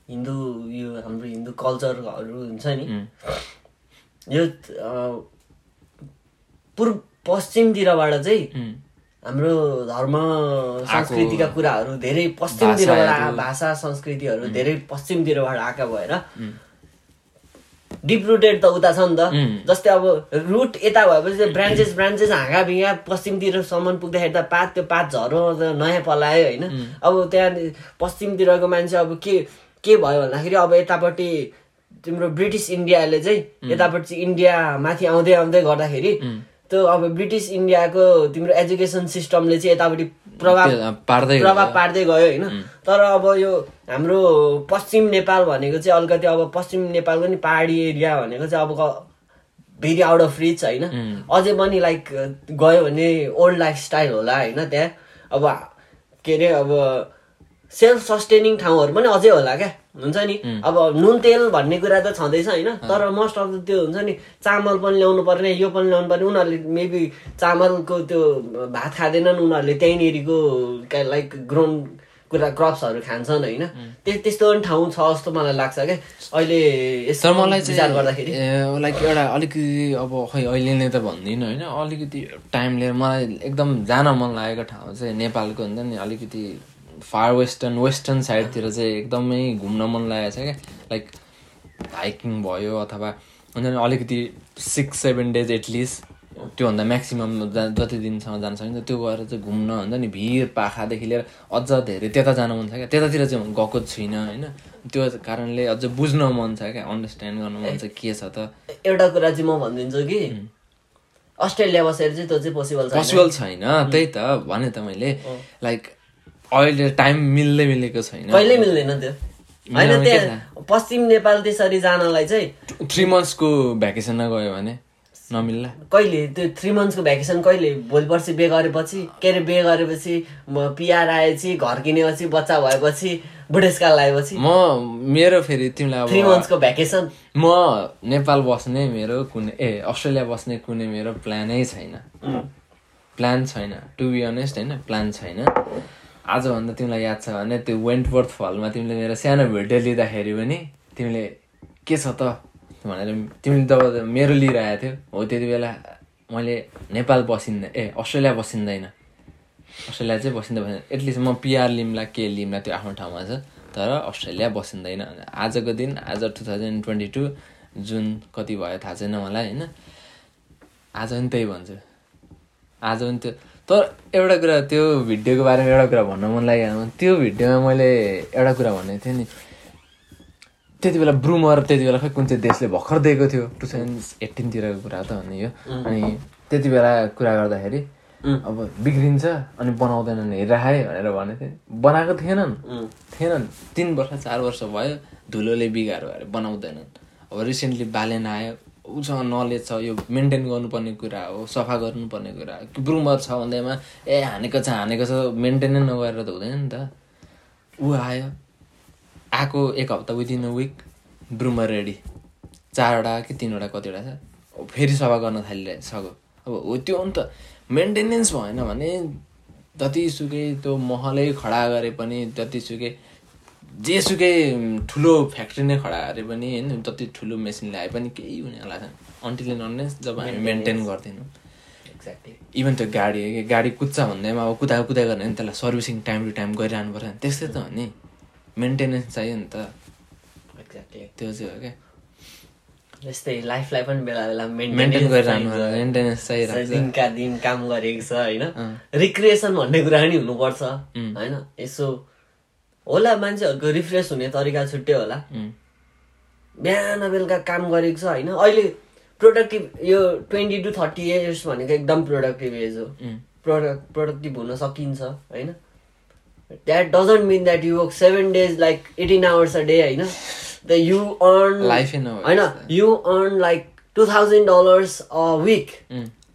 हिन्दू यो हाम्रो हिन्दू कल्चरहरू हुन्छ नि। यो पूर्व पश्चिमतिरबाट चाहिँ हाम्रो धर्म संस्कृतिका कुराहरू धेरै पश्चिमतिरबाट। भाषा संस्कृतिहरू धेरै पश्चिमतिरबाट आएका भएर डिप रुटेड त उता छ नि त. जस्तै अब रुट यता भएपछि ब्रान्चेस ब्रान्चेस हाँगा भिगा पश्चिमतिरसम्म पुग्दाखेरि त पात त्यो पात झरो त नयाँ पलायो होइन। अब त्यहाँ पश्चिमतिरको मान्छे अब के के भयो भन्दाखेरि अब यतापट्टि तिम्रो ब्रिटिस इन्डियाले चाहिँ यतापट्टि इन्डिया माथि आउँदै आउँदै गर्दाखेरि त्यो अब ब्रिटिस इन्डियाको तिम्रो एजुकेसन सिस्टमले चाहिँ यतापट्टि प्रभाव पार्दै। प्रभाव पार्दै गयो होइन? तर अब यो हाम्रो पश्चिम नेपाल भनेको चाहिँ अलिकति अब पश्चिम नेपालको नि पहाडी एरिया भनेको चाहिँ अब भेरी आउट अफ रिच होइन? अझै पनि लाइक गयो भने ओल्ड लाइफ स्टाइल होला होइन? त्यहाँ अब के अरे अब सेल्फ सस्टेनिङ ठाउँहरू पनि अझै होला क्या। हुन्छ नि? अब नुन तेल भन्ने कुरा त छँदैछ होइन तर मोस्ट अफ द त्यो हुन्छ नि चामल पनि ल्याउनु पर्ने यो पनि ल्याउनु पर्ने उनीहरूले मेबी चामलको त्यो भात खाँदैनन् उनीहरूले त्यहीँनिरको लाइक ग्रोन कुरा क्रप्सहरू खान्छन् होइन। त्यो त्यस्तो पनि ठाउँ छ जस्तो मलाई लाग्छ क्या। अहिले यसो मलाई विचार गर्दाखेरि। लाइक एउटा अलिकति अब खै अहिले नै त भन्दिनँ होइन अलिकति टाइम लिएर मलाई एकदम जान मन लागेको ठाउँ चाहिँ नेपालको हुन्छ नि अलिकति फार वेस्टर्न वेस्टर्न साइडतिर चाहिँ एकदमै घुम्न मन लागेको छ क्या। लाइक हाइकिङ भयो अथवा हुन्छ नि अलिकति six seven days at least त्योभन्दा म्याक्सिमम् जति दिनसम्म जान सकिन्छ त्यो गएर चाहिँ घुम्न हुन्छ नि। भिर पाखादेखि लिएर अझ धेरै त्यता जान मन छ क्या। त्यतातिर चाहिँ गएको छुइनँ होइन। त्यो कारणले अझ बुझ्न मन छ क्या अन्डरस्ट्यान्ड गर्न मन छ के छ त। एउटा कुरा चाहिँ म भनिदिन्छु कि अस्ट्रेलिया बसेर चाहिँ त्यो चाहिँ पोसिबल पोसिबल छैन त्यही त भने त मैले। लाइक अहिले टाइम मिल्दै मिलेको छैन। कहिल्यै मिल्दैन त्यो? होइन त्यहाँ पश्चिम नेपाल त्यसरी जानलाई चाहिँ थ्री मन्थ्सको भ्याकेसनमा गयो भने नमिल्ला। कहिले? त्यो थ्री मन्थ्सको भ्याकेसन कहिले? भोलि पर्सि बे गरेपछि के अरे बे गरेपछि म पिआर आएपछि घर किनेपछि बच्चा भएपछि बुढेसकाल आएपछि म मेरो फेरि तिमीलाई थ्री मन्थ्सको भ्याकेसन म नेपाल बस्ने मेरो कुनै ए अस्ट्रेलिया बस्ने कुनै मेरो प्लानै छैन। प्लान छैन। टु बी अनेस्ट होइन प्लान छैन। आजभन्दा तिमीलाई याद छ भने त्यो वेन्टवर्थ फलमा तिमीले मेरो सानो भिडियो लिँदाखेरि पनि तिमीले के छ त भनेर तिमीले जब मेरो लिइरहेको थियो। हो त्यति बेला मैले नेपाल बसिँदै ए अस्ट्रेलिया बसिँदैन अस्ट्रेलिया चाहिँ बसिँदै एटलिस्ट म पिआर लिम्ला के लिम्ला त्यो आफ्नो ठाउँमा छ। तर अस्ट्रेलिया बसिँदैन आजको दिन आज टु थाउजन्ड ट्वेन्टी टू जुन कति भयो थाहा छैन मलाई होइन? आज पनि त्यही भन्छु। आज पनि त्यो तर एउटा कुरा त्यो भिडियोको बारेमा एउटा कुरा भन्न मन लाग्यो त्यो भिडियोमा मैले एउटा कुरा भनेको थिएँ नि त्यति बेला ब्रुमर त्यति बेला खै कुन चाहिँ देशले भर्खर दिएको थियो टु थाउजन्ड एट्टिनतिरको कुरा त भने यो। अनि त्यति बेला कुरा गर्दाखेरि अब बिग्रिन्छ अनि बनाउँदैनन् हेरिराखे भनेर भनेको थिएँ। बनाएको थिएनन्। थिएनन्। तिन वर्ष चार वर्ष भयो धुलोले बिगार भएर बनाउँदैनन्। अब रिसेन्टली बालेन आयो। उसँग नलेज छ यो मेन्टेन गर्नुपर्ने कुरा हो सफा गर्नुपर्ने कुरा हो। ब्रुमर छ भन्दैमा ए हानेको छ हानेको छ मेन्टेनै नगरेर त हुँदैन नि त। ऊ आयो आएको एक हप्ता विदिन अ विक ब्रुमर रेडी चारवटा कि तिनवटा कतिवटा छ फेरि सफा गर्न थालिसक्यो। अब हो त्यो हो नि त मेन्टेनेन्स भएन भने जतिसुकै त्यो महलै खडा गरे पनि जतिसुकै जेसुकै ठुलो फ्याक्ट्री नै खडा गरे पनि होइन जति ठुलो मेसिन ल्याए पनि केही हुनेवाला छैन। अन्टिल एन्ड अनलेस जब हामी मेन्टेन गर्दैनौँ। एक्ज्याक्टली इभन त्यो गाडी गाडी कुद्छ भन्दैमा अब कुदा कुदा गर्ने भने त्यसलाई सर्भिसिङ टाइम टु टाइम गरिरहनु पर्छ नि त्यस्तै त हो नि। मेन्टेनेन्स चाहियो नि त। एक्ज्याक्टली त्यो चाहिँ हो क्या। यस्तै लाइफलाई पनि बेला बेला मेन्टेन गरिरहनु पर्छ मेन्टेनेन्स चाहिरहेको छ। दिनका दिन काम गरेको छ होइन। रिक्रिएसन भन्ने कुरा पनि हुनुपर्छ. होइन। यसो होला मान्छेहरूको रिफ्रेस हुने तरिका छुट्टै होला. बिहान बेलुका काम गरेको छ होइन अहिले प्रोडक्टिभ यो ट्वेन्टी टु थर्टी इयर्स भनेको एकदम प्रोडक्टिभ एज हो. प्रोडक्ट प्रोडक्टिभ हुन सकिन्छ होइन that doesn't mean that you work seven days like eighteen hours a day होइन the you earn a way. होइन you earn like two thousand dollars a week.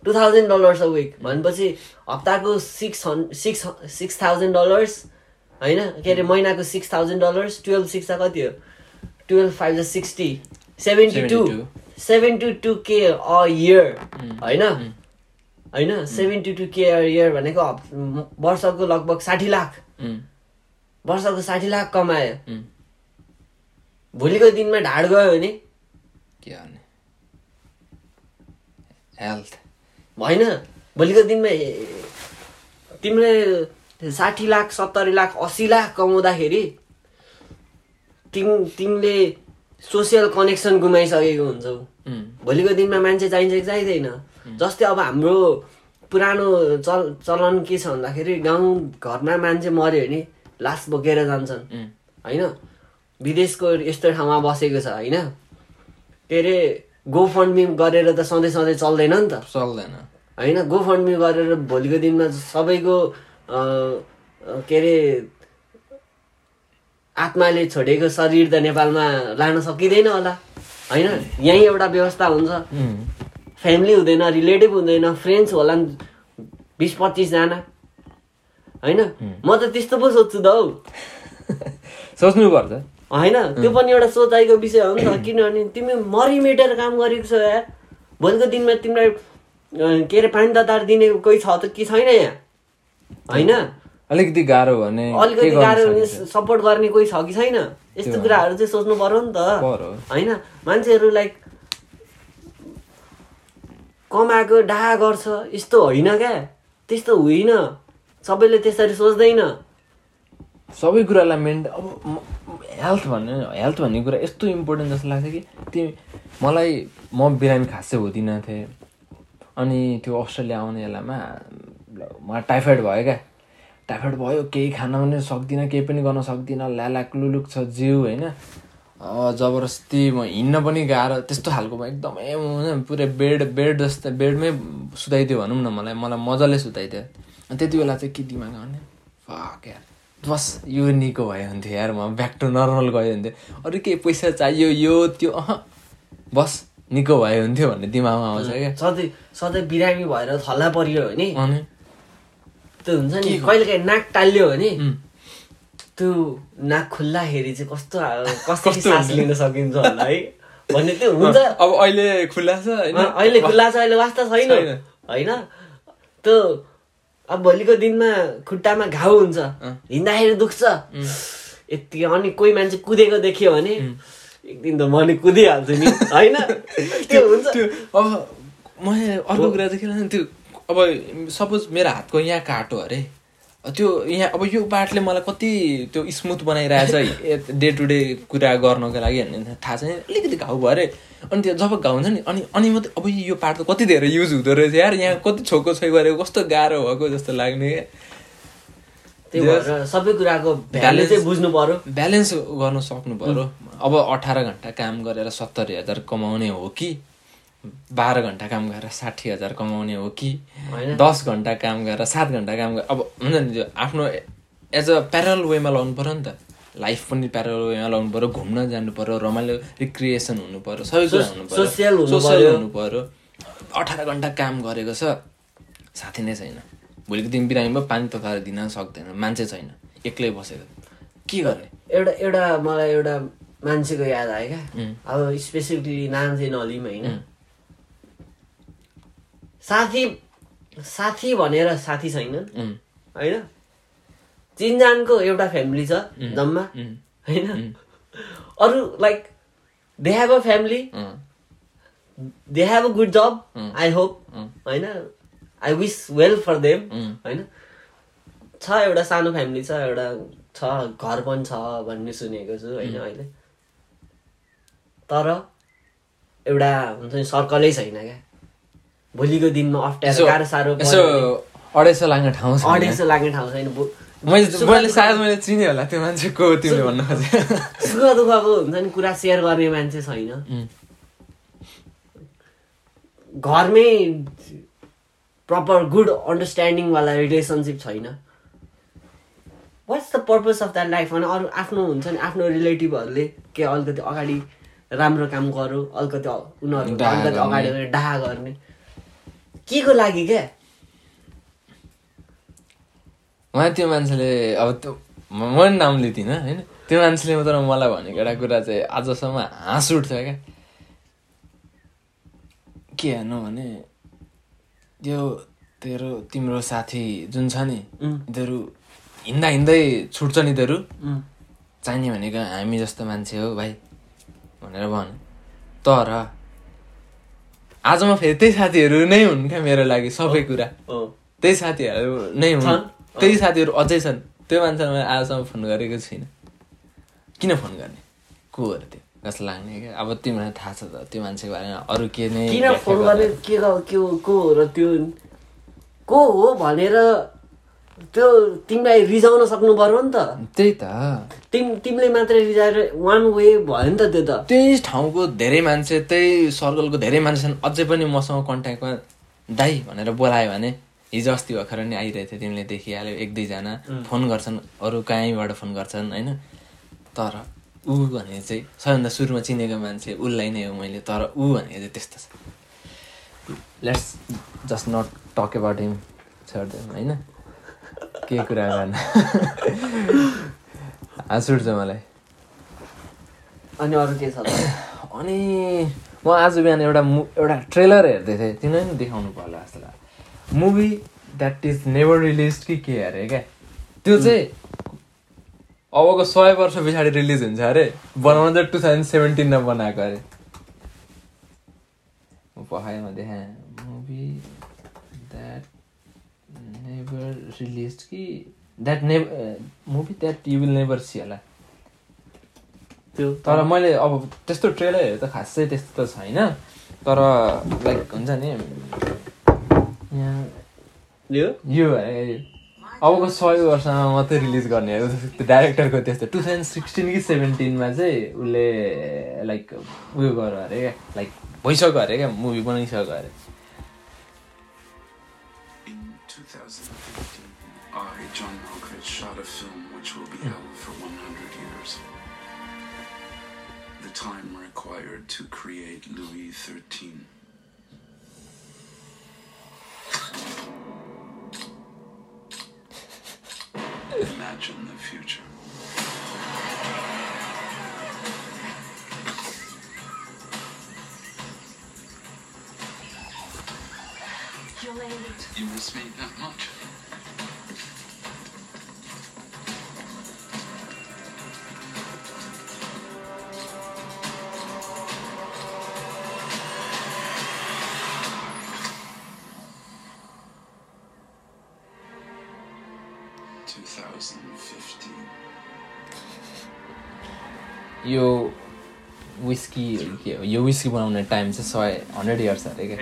Two thousand dollars a week भनेपछि हप्ताको सिक्स हन् सिक्स सिक्स थाउजन्ड डलर्स होइन? के अरे महिनाको six thousand dollars twelve six कति हो? टुवेल्भ फाइभ ज sixty seventy two 72. Seventy two k a year होइन? होइन? Seventy two k a year भनेको वर्षको लगभग साठी लाख। उम्. वर्षको साठी लाख कमायो. भोलिको दिनमा ढाड गयो भने? के हेल्थ होइन? भोलिको दिनमा तिमीले साठी लाख सत्तरी लाख अस्सी लाख कमाउँदाखेरि तिम तिमीले सोसियल कनेक्सन गुमाइसकेको हुन्छौ. भोलिको दिनमा मान्छे चाहिन्छ कि चाहिँदैन? जस्तै अब हाम्रो पुरानो चल चलन के छ भन्दाखेरि गाउँ घरमा मान्छे मऱ्यो भने लास बोकेर जान्छन्. होइन? विदेशको यस्तो ठाउँमा बसेको छ होइन? के अरे गोफन्डमी गरेर त सधैँ सधैँ चल्दैन नि त। चल्दैन। होइन? गोफन्डमी गरेर भोलिको दिनमा सबैको के अरे आत्माले छोडेको शरीर त नेपालमा लान सकिँदैन होला। होइन? यहीँ एउटा व्यवस्था हुन्छ. फ्यामिली हुँदैन रिलेटिभ हुँदैन फ्रेन्ड्स होला नि बिस पच्चिसजना होइन? म त त्यस्तो पो सोध्छु त हौ। सोच्नुपर्छ। होइन? त्यो पनि एउटा सोचाइको विषय हो नि त। किनभने तिमी मरिमेटेर काम गरेको छ यार भोलिको दिनमा तिमीलाई के अरे पानी तताएर दिने कोही छ त कि छैन यहाँ? होइन? अलिकति गाह्रो भने अलिकति गाह्रो भने? सपोर्ट गर्ने कोही छ कि छैन? यस्तो त्यो कुराहरू चाहिँ सोच्नु पर्यो नि त। होइन? मान्छेहरू लाइक कमाएको डाहा गर्छ। यस्तो होइन क्या? त्यस्तो होइन। सबैले त्यसरी सोच्दैन। सबै कुरालाई मेन्ट अब हेल्थ भन्ने हेल्थ भन्ने कुरा यस्तो इम्पोर्टेन्ट जस्तो लाग्छ कि तिमी मलाई म बिरामी खासै हुँदिनँ थिएँ। अनि त्यो अस्ट्रेलिया आउने बेलामा मलाई टाइफाइड भयो क्या? टाइफाइड भयो केही खान पनि सक्दिनँ केही पनि गर्न सक्दिनँ। ल्यालाक लुलुक छ जिउ होइन। जबरजस्ती म हिँड्न पनि गाह्रो त्यस्तो एकदमै म होइन पुरै बेड बेड जस्तै बेडमै सुताइदियो भनौँ न मलाई। मलाई मजाले सुताइदियो। अनि त्यति बेला चाहिँ के दिमाग आउने? फक यार। बस यो निको भयो हुन्थ्यो यार म ब्याक टु नर्मल गयो हुन्थ्यो। अरू केही पैसा चाहियो यो त्यो अह। बस निको भयो हुन्थ्यो भन्ने दिमागमा आउँछ क्या। सधैँ सधैँ बिरामी भएर थल्ला परियो भने अनि? त्यो हुन्छ नि कहिलेकाहीँ नाक टाल्यो भने त्यो नाक खुल्दाखेरि चाहिँ कस्तो कसरी कस्तो सास? लिन सकिन्छ होला है? भन्ने त्यो हुन्छ। अब अहिले खुल्ला छ अहिले खुल्ला छ अहिले वास्ता छैन। होइन? त्यो अब भोलिको दिनमा खुट्टामा घाउ हुन्छ। हिँड्दाखेरि दुख्छ। यति अनि कोही मान्छे कुदेको देख्यो भने एक दिन त म नि कुदिहाल्छु नि होइन? त्यो हुन्छ। अब मैले अर्को कुरा चाहिँ के लाग्छ त्यो अब सपोज मेरो हातको यहाँ काटो अरे। त्यो यहाँ अब यो पार्टले मलाई कति त्यो स्मुथ बनाइरहेछ डे टु डे कुरा गर्नको लागि भन्ने थाहा छैन। अलिकति घाउ भयो अरे। अनि त्यो जब घाउ हुन्छ नि अनि अनि मात्रै अब यो पार्ट त कति धेरै युज हुँदो रहेछ यार। यहाँ कति छोको छोइ गरेको कस्तो गाह्रो भएको जस्तो लाग्ने क्या। त्यही भएर सबै कुराको Balance- चाहिँ बुझ्नु पर्यो। ब्यालेन्स गर्नु सक्नु पर्यो। अब अठार घन्टा काम गरेर सत्तरी हजार कमाउने हो कि? बाह्र घन्टा काम गरेर साठी हजार कमाउने हो कि। दस घन्टा काम गरेर सात घन्टा काम गरेर अब हुन्छ नि त्यो आफ्नो एज अ प्यारल वेमा लाउनु पऱ्यो नि त लाइफ पनि प्यारल वेमा लाउनु पऱ्यो घुम्न जानु पऱ्यो रमाइलो रिक्रिएसन हुनु पऱ्यो सबै कुरा हुनु पऱ्यो social हुनु पऱ्यो। अठार घन्टा काम गरेको छ साथी नै छैन भोलिको दिन बिरामी भयो पानी तताएर दिन सक्दैन मान्छे छैन एक्लै बसेको के गर्ने एउटा एउटा मलाई एउटा मान्छेको याद आयो क्या. अब स्पेसिफिकली नाम चाहिँ नलिम होइन. साथी साथी भनेर साथी छैनन् उम्, होइन? चिनजानको एउटा फ्यामिली छ. जम्मा। होइन? अरू like they have a family they have a good job. I hope होइन? I wish well for them. होइन? छ एउटा सानो फ्यामिली छ एउटा छ घर पनि छ भन्ने सुनेको छु होइन अहिले। तर एउटा हुन्छ नि सर्कलै छैन क्या। भोलिको दिनमा अप्ठ्यारो गाह्रो साह्रो सय लाग्ने ठाउँ छ अढाई सय लाग्ने ठाउँ छैन मैले दुःख- सायद मैले चिने होला त्यो मान्छे को हो तिमीले भन्न खोजे। सुख दुःखको हुन्छ नि कुरा सेयर गर्ने मान्छे छैन। घरमै प्रपर गुड अन्डरस्ट्यान्डिङवाला रिलेसनसिप छैन। What's the purpose of that life भने अरू आफ्नो हुन्छ नि आफ्नो रिलेटिभहरूले के अलिकति अगाडि राम्रो काम गरौँ अलिकति उनीहरू अलिकति। अगाडि डाहा गर्ने। के को लागि क्या उहाँ त्यो मान्छेले अब त्यो म म नि नाम लिँदिनँ होइन त्यो मान्छेले मात्र मलाई भनेको एउटा कुरा चाहिँ आजसम्म हाँस उठ्छ क्या के हेर्नु भने यो तेरो तिम्रो साथी जुन छ नि यिनीहरू हिँड्दा हिँड्दै छुट्छ नि यिनीहरू चाहिने भनेको हामी जस्तो मान्छे हो भाइ भनेर भन तर आजमा फेरि त्यही साथीहरू नै हुन् क्या मेरो लागि सबै कुरा। त्यही साथीहरू नै हुन्? त्यही साथीहरू अझै छन्। त्यो मान्छेलाई मैले आजसम्म फोन गरेको छुइनँ किन फोन गर्ने? को हो त्यो? जस्तो लाग्ने क्या? अब तिमीलाई थाहा छ त त्यो मान्छेको बारेमा अरू के नै किन फोन गर्ने? के को हो र त्यो? को हो भनेर त्यो तिमीलाई रिजाउन सक्नु पर्यो नि त। त्यही त। तिम तिमीले मात्रै रिजाएर वान वे भयो नि त त्यो त। त्यही ठाउँको धेरै मान्छे त्यही सर्कलको धेरै मान्छे छन् अझै पनि मसँग कन्ट्याक्टमा दाई भनेर बोलायो भने हिजो अस्ति भर्खर नि आइरहेको थियो तिमीले देखिहाल्यो एक दुईजना फोन गर्छन् अरू कहीँबाट फोन गर्छन् होइन? तर ऊ भने चाहिँ सबैभन्दा सुरुमा चिनेको मान्छे उसलाई नै हो मैले तर ऊ भनेको चाहिँ त्यस्तो छ। Let's just not talk about him छोडिदिउँ होइन? के कुरा गर्न हाँस उठ्छ मलाई। अनि अरू के छ? अनि म आज बिहान एउटा मु एउटा ट्रेलर हेर्दै थिएँ। तिमीलाई पनि देखाउनु पर्ला जस्तो लाग्यो। Movie that is never release कि के अरे क्या? त्यो चाहिँ अबको सय वर्ष पछाडि रिलिज हुन्छ अरे? बनाउनु चाहिँ टु थाउजन्ड सेभेन्टिनमा बनाएको अरे। म पखाएमा देखाएँ। मुभी नेभर रिलिज कि that never movie that you will never see होला त्यो तर मैले अब त्यस्तो ट्रेलरहरू त खासै त्यस्तो त छैन। तर लाइक हुन्छ नि। यहाँ यो? यो है, अबको सय वर्षमा मात्रै रिलिज गर्ने हो। त्यो डाइरेक्टरको त्यस्तो। टु थाउजन्ड सिक्सटिन कि सेभेन्टिनमा चाहिँ उसले लाइक उयो गर अरे क्या। लाइक भइसक्यो अरे क्या। मुभी बनाइसक्यो अरे। John Malkovich, shot a film which will be held for 100 years. The time required to create Louis XIII. Imagine the future. You're late. You miss me that much? यो विस्की के हो? यो विस्की बनाउने टाइम चाहिँ सय हन्ड्रेड इयर्स अरे क्या?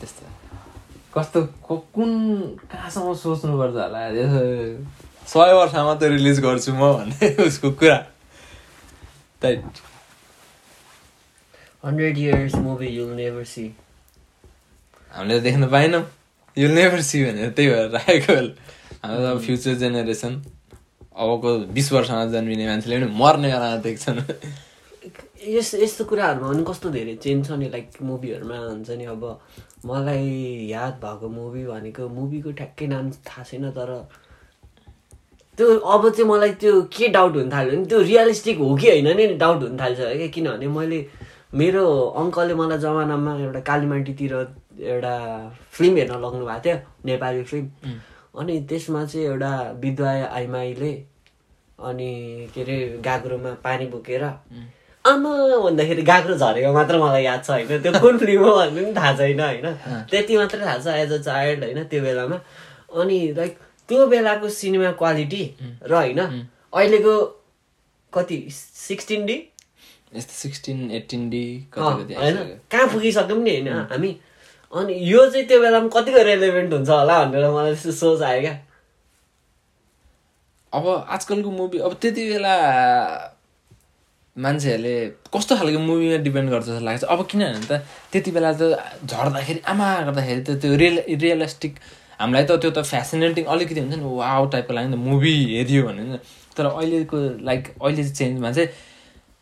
त्यस्तो। कस्तो को- कुन कहाँसम्म सोच्नुपर्छ होला? सय वर्षमा त रिलिज गर्छु म भन्ने उसको कुरा। Hundred years movie you'll never see हामीले देख्न पाएनौँ यो नेभर सी भनेर त्यही भएर राखेको हाम्रो अब फ्युचर जेनेरेसन अबको बिस वर्षमा जन्मिने मान्छेले पनि मर्ने बेलामा देख्छन् यस यस्तो कुराहरूमा पनि कस्तो धेरै चेन्ज छ नि लाइक मुभीहरूमा हुन्छ नि अब मलाई याद भएको मुभी भनेको मुभीको ठ्याक्कै नाम थाहा छैन तर त्यो अब चाहिँ मलाई त्यो के डाउट हुन थाल्यो भने त्यो रियलिस्टिक हो कि होइन नि डाउट हुन थाल्छ क्या किनभने मैले मेरो अङ्कलले मलाई जमानामा एउटा कालीमाटीतिर एउटा फिल्म हेर्न लग्नु भएको थियो नेपाली फिल्म। अनि त्यसमा चाहिँ एउटा विधवा आइमाईले अनि के अरे गाग्रोमा पानी बोकेर आमा भन्दाखेरि गाग्रो झरेको मात्र मलाई याद छ होइन? त्यो कुन फिल्म हो भन्ने पनि थाहा छैन होइन? त्यति मात्रै थाहा छ एज अ चाइल्ड होइन त्यो बेलामा। अनि लाइक त्यो बेलाको सिनेमा क्वालिटी र होइन अहिलेको कति सिक्सटिन डी यस्तो सिक्सटिन एट्टिन डी कति होइन कहाँ पुगिसक्यौँ नि होइन हामी अनि यो चाहिँ त्यो बेलामा कतिको रेलेभेन्ट हुन्छ होला भनेर मलाई त्यस्तो सोच आयो क्या अब आजकलको मुभी अब त्यति बेला मान्छेहरूले कस्तो खालको मुभीमा डिपेन्ड गर्छ जस्तो लाग्छ अब किनभने त त्यति बेला त झर्दाखेरि आमा गर्दाखेरि त त्यो रियल रियलिस्टिक हामीलाई त त्यो त फेसिनेटिङ अलिकति हुन्छ नि वाउ टाइपको लाग्यो नि त मुभी हेऱ्यो भने तर अहिलेको लाइक अहिले चाहिँ चेन्जमा चाहिँ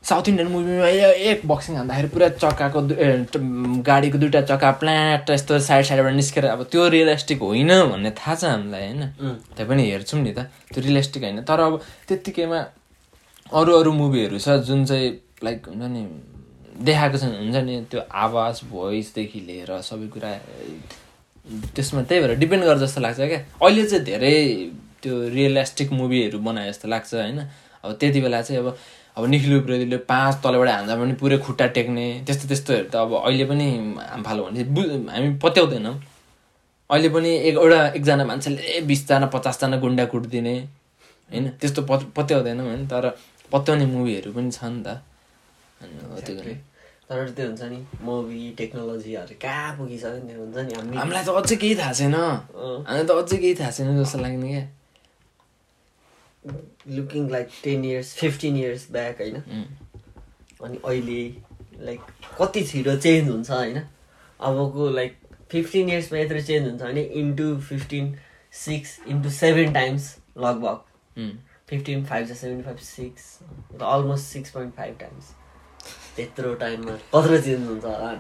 साउथ इन्डियन मुभीमा एक बक्सिङ हान्दाखेरि पुरा चक्काको गाडीको दुइटा चक्का प्लाट यस्तो साइड साइडबाट निस्केर अब त्यो रियलिस्टिक होइन भन्ने थाहा छ हामीलाई होइन? त्यही पनि हेर्छौँ नि त त्यो रियलिस्टिक होइन। तर अब त्यत्तिकैमा अरू अरू मुभीहरू छ जुन चाहिँ लाइक हुन्छ नि देखाएको छ हुन्छ नि त्यो आवाज भोइसदेखि लिएर सबै कुरा त्यसमा त्यही भएर डिपेन्ड गर्छ जस्तो लाग्छ क्या। अहिले चाहिँ धेरै त्यो रियलिस्टिक मुभीहरू बनाए जस्तो लाग्छ होइन? अब त्यति बेला चाहिँ अब अब निखिल उप्रेतीले पाँच तलबाट हान्दा पनि पुरै खुट्टा टेक्ने त्यस्तो त्यस्तोहरू त अब अहिले पनि फालो भने बु हामी पत्याउँदैनौँ। अहिले पनि एक एउटा एकजना मान्छेले ए बिसजना पचासजना गुन्डा कुटिदिने होइन? त्यस्तो पत पत्याउँदैनौँ होइन? तर पत्याउने मुभीहरू पनि छ नि त। अनि। तर त्यो हुन्छ नि मुभी टेक्नोलोजीहरू कहाँ पुगिसक्यो नि हुन्छ नि हामी हामीलाई त अझै केही थाहा छैन। हामीलाई त अझै केही थाहा छैन जस्तो लाग्ने क्या। Looking like ten years fifteen years back होइन उम्. अनि अहिले लाइक कति छिटो चेन्ज हुन्छ होइन अबको लाइक फिफ्टिन इयर्समा यत्रो चेन्ज हुन्छ भने into fifteen six into seven times लगभग. फिफ्टिन फाइभ छ seventy five six almost six point five times त्यत्रो टाइममा कत्रो चेन्ज हुन्छ होला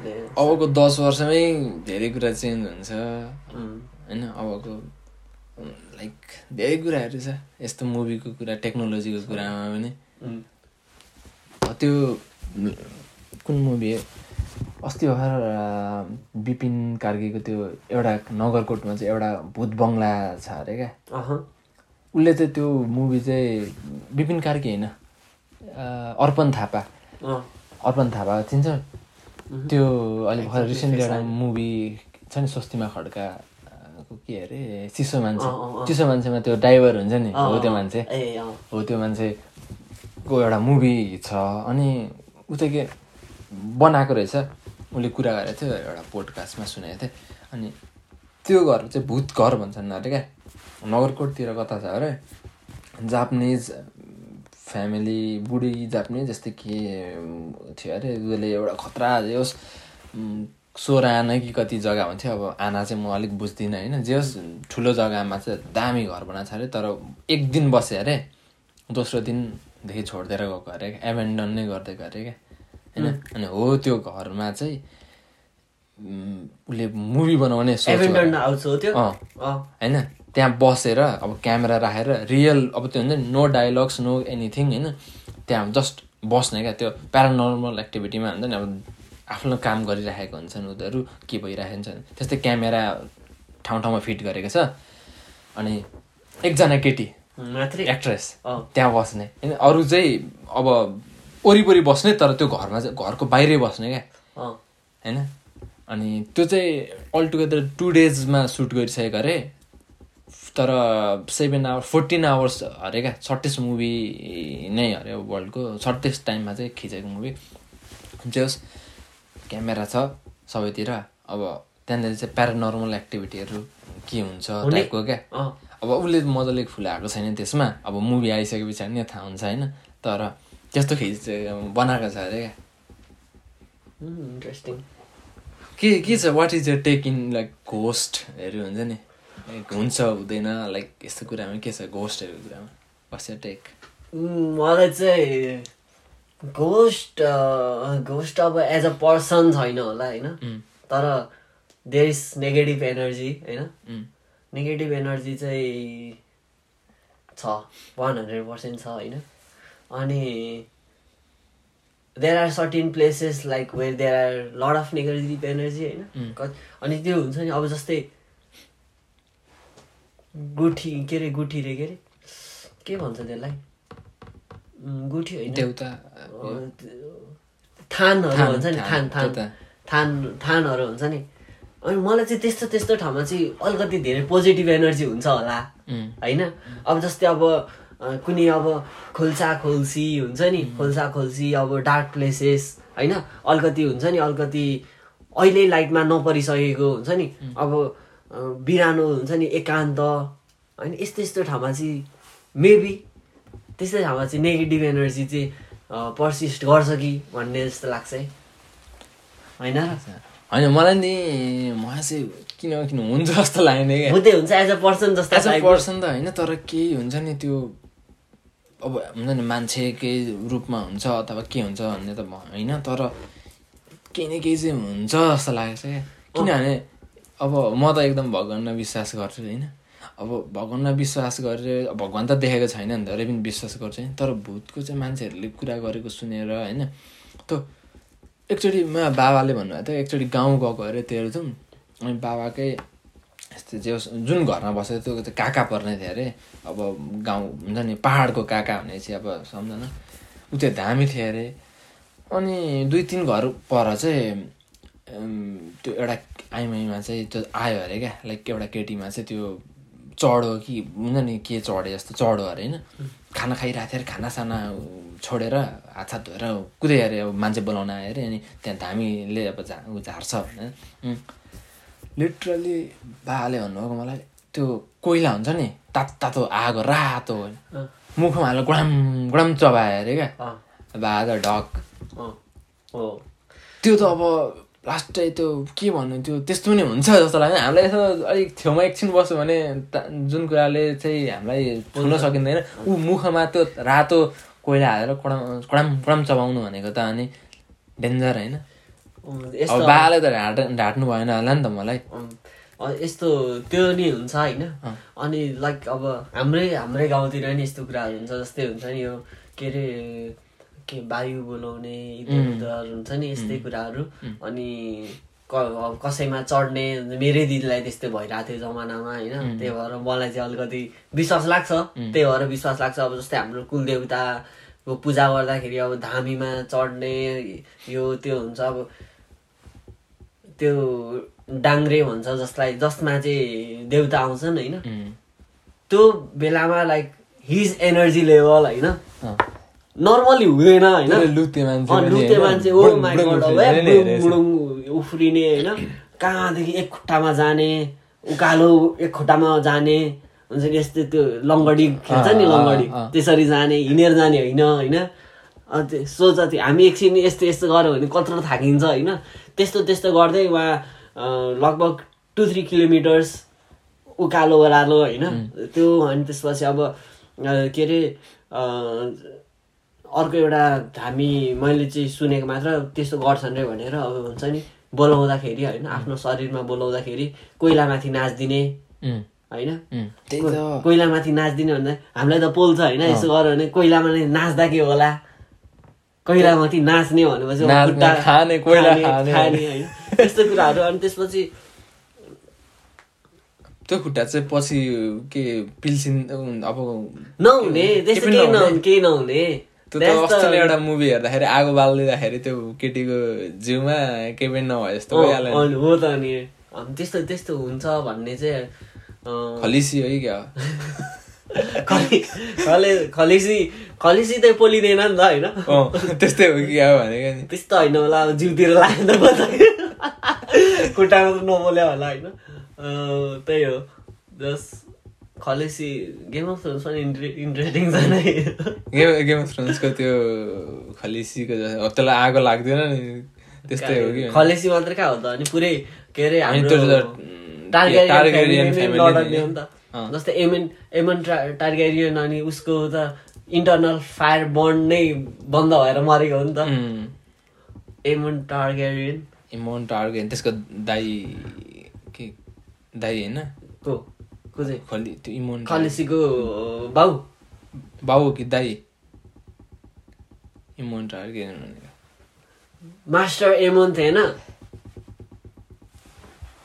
अबको दस वर्षमै धेरै कुरा चेन्ज हुन्छ उम्. होइन अबको लाइक धेरै कुराहरू छ। यस्तो मुभीको कुरा टेक्नोलोजीको कुरामा पनि। त्यो कुन मुभी अस्ति भर्खर बिपिन कार्कीको त्यो एउटा नगरकोटमा चाहिँ एउटा भूत बङ्गला छ अरे क्या। उसले चाहिँ त्यो मुभी चाहिँ बिपिन कार्की होइन? अर्पण थापा। अर्पण थापा चिन्छ? त्यो अहिले भर्खर रिसेन्टली एउटा। मुभी छ नि स्वस्तिमा खड्का। को के अरे चिसो मान्छे। चिसो मान्छेमा त्यो ड्राइभर हुन्छ नि हो त्यो मान्छे। हो त्यो मान्छे को एउटा मुभी छ अनि उता के बनाएको रहेछ। उसले कुरा गरेको थियो एउटा पोडकास्टमा सुनेको थिएँ। अनि त्यो घर चाहिँ भूत घर भन्छन् अरे क्या। नगरकोटतिर कता छ अरे? जापानिज फ्यामिली बुढी जापानिज जस्तै के थियो अरे? उसले एउटा खतरा होस् सोह्र आना कि कति जग्गा हुन्थ्यो अब आना चाहिँ म अलिक बुझ्दिनँ होइन? जे होस् ठुलो जग्गामा चाहिँ दामी घर बनाएको छ अरे तर एक दिन बस्यो अरे दोस्रो दिनदेखि छोडिदिएर गएको अरे एभेन्डन नै गर्दै गयो अरे क्या होइन? अनि हो त्यो घरमा चाहिँ उसले मुभी बनाउने होइन? त्यहाँ बसेर अब क्यामेरा राखेर रियल अब त्यो हुन्छ नि नो डायलग्स नो एनिथिङ होइन? त्यहाँ जस्ट बस्ने क्या त्यो प्यारानर्मल एक्टिभिटीमा हुन्छ नि अब आफ्नो काम गरिराखेको हुन्छन् उनीहरू के भइरहेको हुन्छ त्यस्तै क्यामेरा ठाउँ ठाउँमा फिट गरेको छ। अनि एकजना केटी मात्रै? एक्ट्रेस। त्यहाँ बस्ने। होइन अरू चाहिँ अब वरिपरि बस्ने तर त्यो घरमा चाहिँ घरको बाहिरै बस्ने क्या। होइन? अनि त्यो चाहिँ अलटुगेदर टु डेजमा सुट गरिसकेको अरे तर सेभेन आवर फोर्टिन आवर्स अरे क्या सर्टेस्ट मुभी नै अरे वर्ल्डको सर्टेस्ट टाइममा चाहिँ खिचेको मुभी जे होस्। क्यामेरा छ सबैतिर। अब त्यहाँनिर चाहिँ प्यारानर्मल एक्टिभिटीहरू के हुन्छ हुने? टाइपको क्या? अब उसले मजाले फुलाएको छैन त्यसमा। अब मुभी आइसके पछाडि नै थाहा हुन्छ होइन। तर त्यस्तो खिच बनाएको छ अरे। क्या इन्ट्रेस्टिङ के के छ? What is your take in like घोस्टहरू हुन्छ नि? लाइक हुन्छ हुँदैन लाइक यस्तो कुरामा के छ? घोस्टहरूको कुरामा। वाट्स यर टेक मलाई चाहिँ घोस्ट घोस्ट अब एज अ पर्सन छैन होला होइन? तर देयर इज नेगेटिभ एनर्जी होइन? नेगेटिभ एनर्जी चाहिँ छ वान हन्ड्रेड पर्सेन्ट छ होइन? अनि there are certain places like where there are lot of negative energy होइन? अनि त्यो हुन्छ नि अब जस्तै गुठी के अरे गुठी रे के अरे? के भन्छ त्यसलाई? गुठी होइन देउता थानहरू थान, हुन्छ नि थान, थान थान थानहरू हुन्छ नि अनि मलाई चाहिँ त्यस्तो त्यस्तो ठाउँमा चाहिँ अलिकति धेरै पोजिटिभ एनर्जी हुन्छ होला होइन अब जस्तै अब कुनै अब खोल्सा खोल्सी हुन्छ नि खोल्सा खोल्सी अब डार्क प्लेसेस होइन अलिकति हुन्छ नि अलिकति अहिले लाइटमा नपरिसकेको हुन्छ नि अब बिरानो हुन्छ नि एकान्त होइन यस्तो यस्तो ठाउँमा चाहिँ मेबी त्यस्तै ठाउँमा चाहिँ नेगेटिभ एनर्जी चाहिँ पर्सिस्ट गर्छ कि भन्ने जस्तो लाग्छ है। होइन? होइन मलाई नि मलाई चाहिँ किन किन हुन्छ जस्तो लाग्ने क्या। हुँदै हुन्छ एज अ पर्सन जस्तो एज अ। पर्सन त होइन तर केही हुन्छ नि त्यो अब हुन्छ नि मान्छेकै रूपमा हुन्छ अथवा के हुन्छ भन्ने त होइन तर केही न केही चाहिँ हुन्छ जस्तो लागेको छ क्या किनभने अब म त एकदम भगवान्मा विश्वास गर्छु होइन। अब भगवान्मा विश्वास गरेर भगवान् त देखेको छैन नि धेरै पनि विश्वास गर्छु तर भूतको चाहिँ मान्छेहरूले कुरा गरेको सुनेर होइन? त्यो एकचोटि म बाबाले भन्नुभएको थियो एकचोटि गाउँ गएको अरे तेह्रथुम अनि बाबाकै यस्तो जे जुन घरमा बसेको त्यो चाहिँ काका पर्ने थियो अरे। अब गाउँ हुन्छ नि पाहाडको काका भनेपछि अब सम्झना। ऊ त्यो धामी थियो अरे। अनि दुई तिन घर पर चाहिँ त्यो एउटा आइमाईमा चाहिँ त्यो आयो अरे क्या। लाइक एउटा केटीमा चाहिँ त्यो चढो कि हुन्छ नि के चढे जस्तो चढो अरे होइन। खाना खाइरहेको थियो अरे खानासाना छोडेर हात हात धोएर कुदै अरे अब मान्छे बोलाउन आयो अरे अनि त्यहाँ धामीले अब झा ऊ झार्छ भनेर। लिटरली बाले भन्नुभएको मलाई त्यो कोइला हुन्छ नि तातो तातो आगो रातो होइन। मुखमा हालेर गुडाम गुडाम चबायो अरे क्या। बा त ढक त्यो त अब लास्टै त्यो के भन्नु त्यो त्यस्तो पनि हुन्छ जस्तो लाग्यो हामीलाई यसो अलिक छेउमा एकछिन बस्यो भने जुन कुराले चाहिँ हामीलाई छुन सकिँदैन। ऊ मुखमा त्यो रातो कोइला हालेर कडाम कडाम कडाम चबाउनु भनेको त अनि डेन्जर होइन। बाले त ढाट ढाट्नु भएन होला नि त मलाई। यस्तो त्यो नि हुन्छ होइन। अनि लाइक अब हाम्रै हाम्रै गाउँतिर नि यस्तो कुराहरू हुन्छ जस्तै हुन्छ नि यो के अरे के वायु बोलाउने इधर हुन्छ नि यस्तै कुराहरू। अनि कसैमा चढ्ने मेरै दिदीलाई त्यस्तै भइरहेको थियो जमानामा होइन? त्यही भएर मलाई चाहिँ अलिकति विश्वास लाग्छ। त्यही भएर विश्वास लाग्छ। अब जस्तै हाम्रो कुलदेवताको पूजा गर्दाखेरि अब धामीमा चढ्ने यो त्यो हुन्छ। अब त्यो डाङ्ग्रे भन्छ जसलाई जसमा चाहिँ देउता आउँछन् होइन? त्यो बेलामा लाइक हिज एनर्जी लेभल होइन? नर्मली हुँदैन होइन लुते मान्छे ओ बुडुङ उफ्रिने होइन कहाँदेखि एक खुट्टामा जाने उकालो एक खुट्टामा जाने हुन्छ नि यस्तै त्यो लङ्गडी खेल्छ नि लङ्गडी। त्यसरी जाने हिँडेर जाने होइन होइन अँ, त्यो सोच त्यो हामी एकछिन यस्तो यस्तो गऱ्यो भने कत्रो थाकिन्छ होइन त्यस्तो त्यस्तो गर्दै उहाँ लगभग टु थ्री किलोमिटर्स उकालो ओह्रालो होइन त्यो अनि त्यसपछि अब के अरे अर्को एउटा हामी मैले चाहिँ सुनेको मात्र त्यस्तो गर्छन् रे भनेर अब हुन्छ नि बोलाउँदाखेरि होइन आफ्नो शरीरमा बोलाउँदाखेरि कोइलामाथि नाचिदिने। होइन? कोइलामाथि नाचिदिने भन्दा हामीलाई त पोल्छ होइन यसो गर्यो भने कोइलामा नै नाच्दा के होला? कोइलामाथि नाच्ने भनेपछि खाने, कोइला खाने। होइन। त्यस्तो कुराहरू। अनि त्यसपछि त्यो खुट्टा चाहिँ पछि के पिल्सिन अब नहुने के त्यस्तो केही नहुने? त्यो त एउटा मुभी हेर्दाखेरि आगो बालिदिँदाखेरि त्यो केटीको जिउमा केही पनि नभए जस्तो भइहाल्यो। अनि हो त अनि। त्यस्तो त्यस्तो हुन्छ भन्ने चाहिँ खलिसी हो क्या खलेसी खलेसी त पोलिँदैन नि त होइन? त्यस्तै हो कि क्या भनेको नि। त्यस्तो होइन होला अब जिउतिर लाग्यो त। खुट्टामा त नबोल्यो होला होइन। त्यही हो। जस खलेसी गेम अफ थ्रोन्स पनि इन्ट्रेस्टिङ छ नै। गेम गेम अफ थ्रोन्सको त्यो खलिसीको त्यसलाई आगो लाग्दैन नि। त्यस्तै हो कि। खलेसी मात्रै कहाँ हो त? अनि पुरै के अरे हाम्रो टार्गेरियन टार्गेरियन। जस्तै एमन एमन टार्गेरियन अनि उसको त इन्टरनल फायर बन्ड नै बन्द भएर मरेको हो नि त। एमन टार्गेरियन इमोन टार्गेन त्यसको दाई के? दाई होइन? को? को चाहिँ खलि त्यो इमोन खलेसीको बाउ बाउ कि दाई इमोन टार्गेन भनेको मास्टर एमन थिएन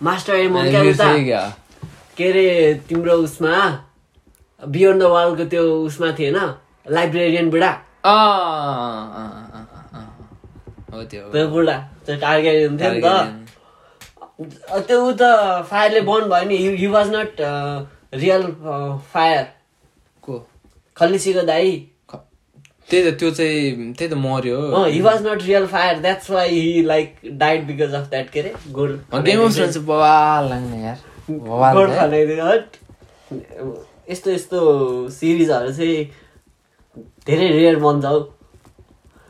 मास्टर एमन क्या के अरे तिम्रो उसमा बियोन्ड द वालको त्यो उसमा थिएन लाइब्रेरियन बुढा। हो त्यो बुढा त्यो टार्गेरियन थियो नि त त्यो ऊ त फायरले बन्द भयो नि। You was not real fire को खल्लिसीको दाई। त्यही त त्यो चाहिँ त्यही त मर्यो he. Was not real fire that's why he like died because of that के अरे गेम अफ थ्रोन्स बवाल लाग्ने यार। हट। यस्तो यस्तो सिरिजहरू चाहिँ धेरै रेयर बन्छ हौ।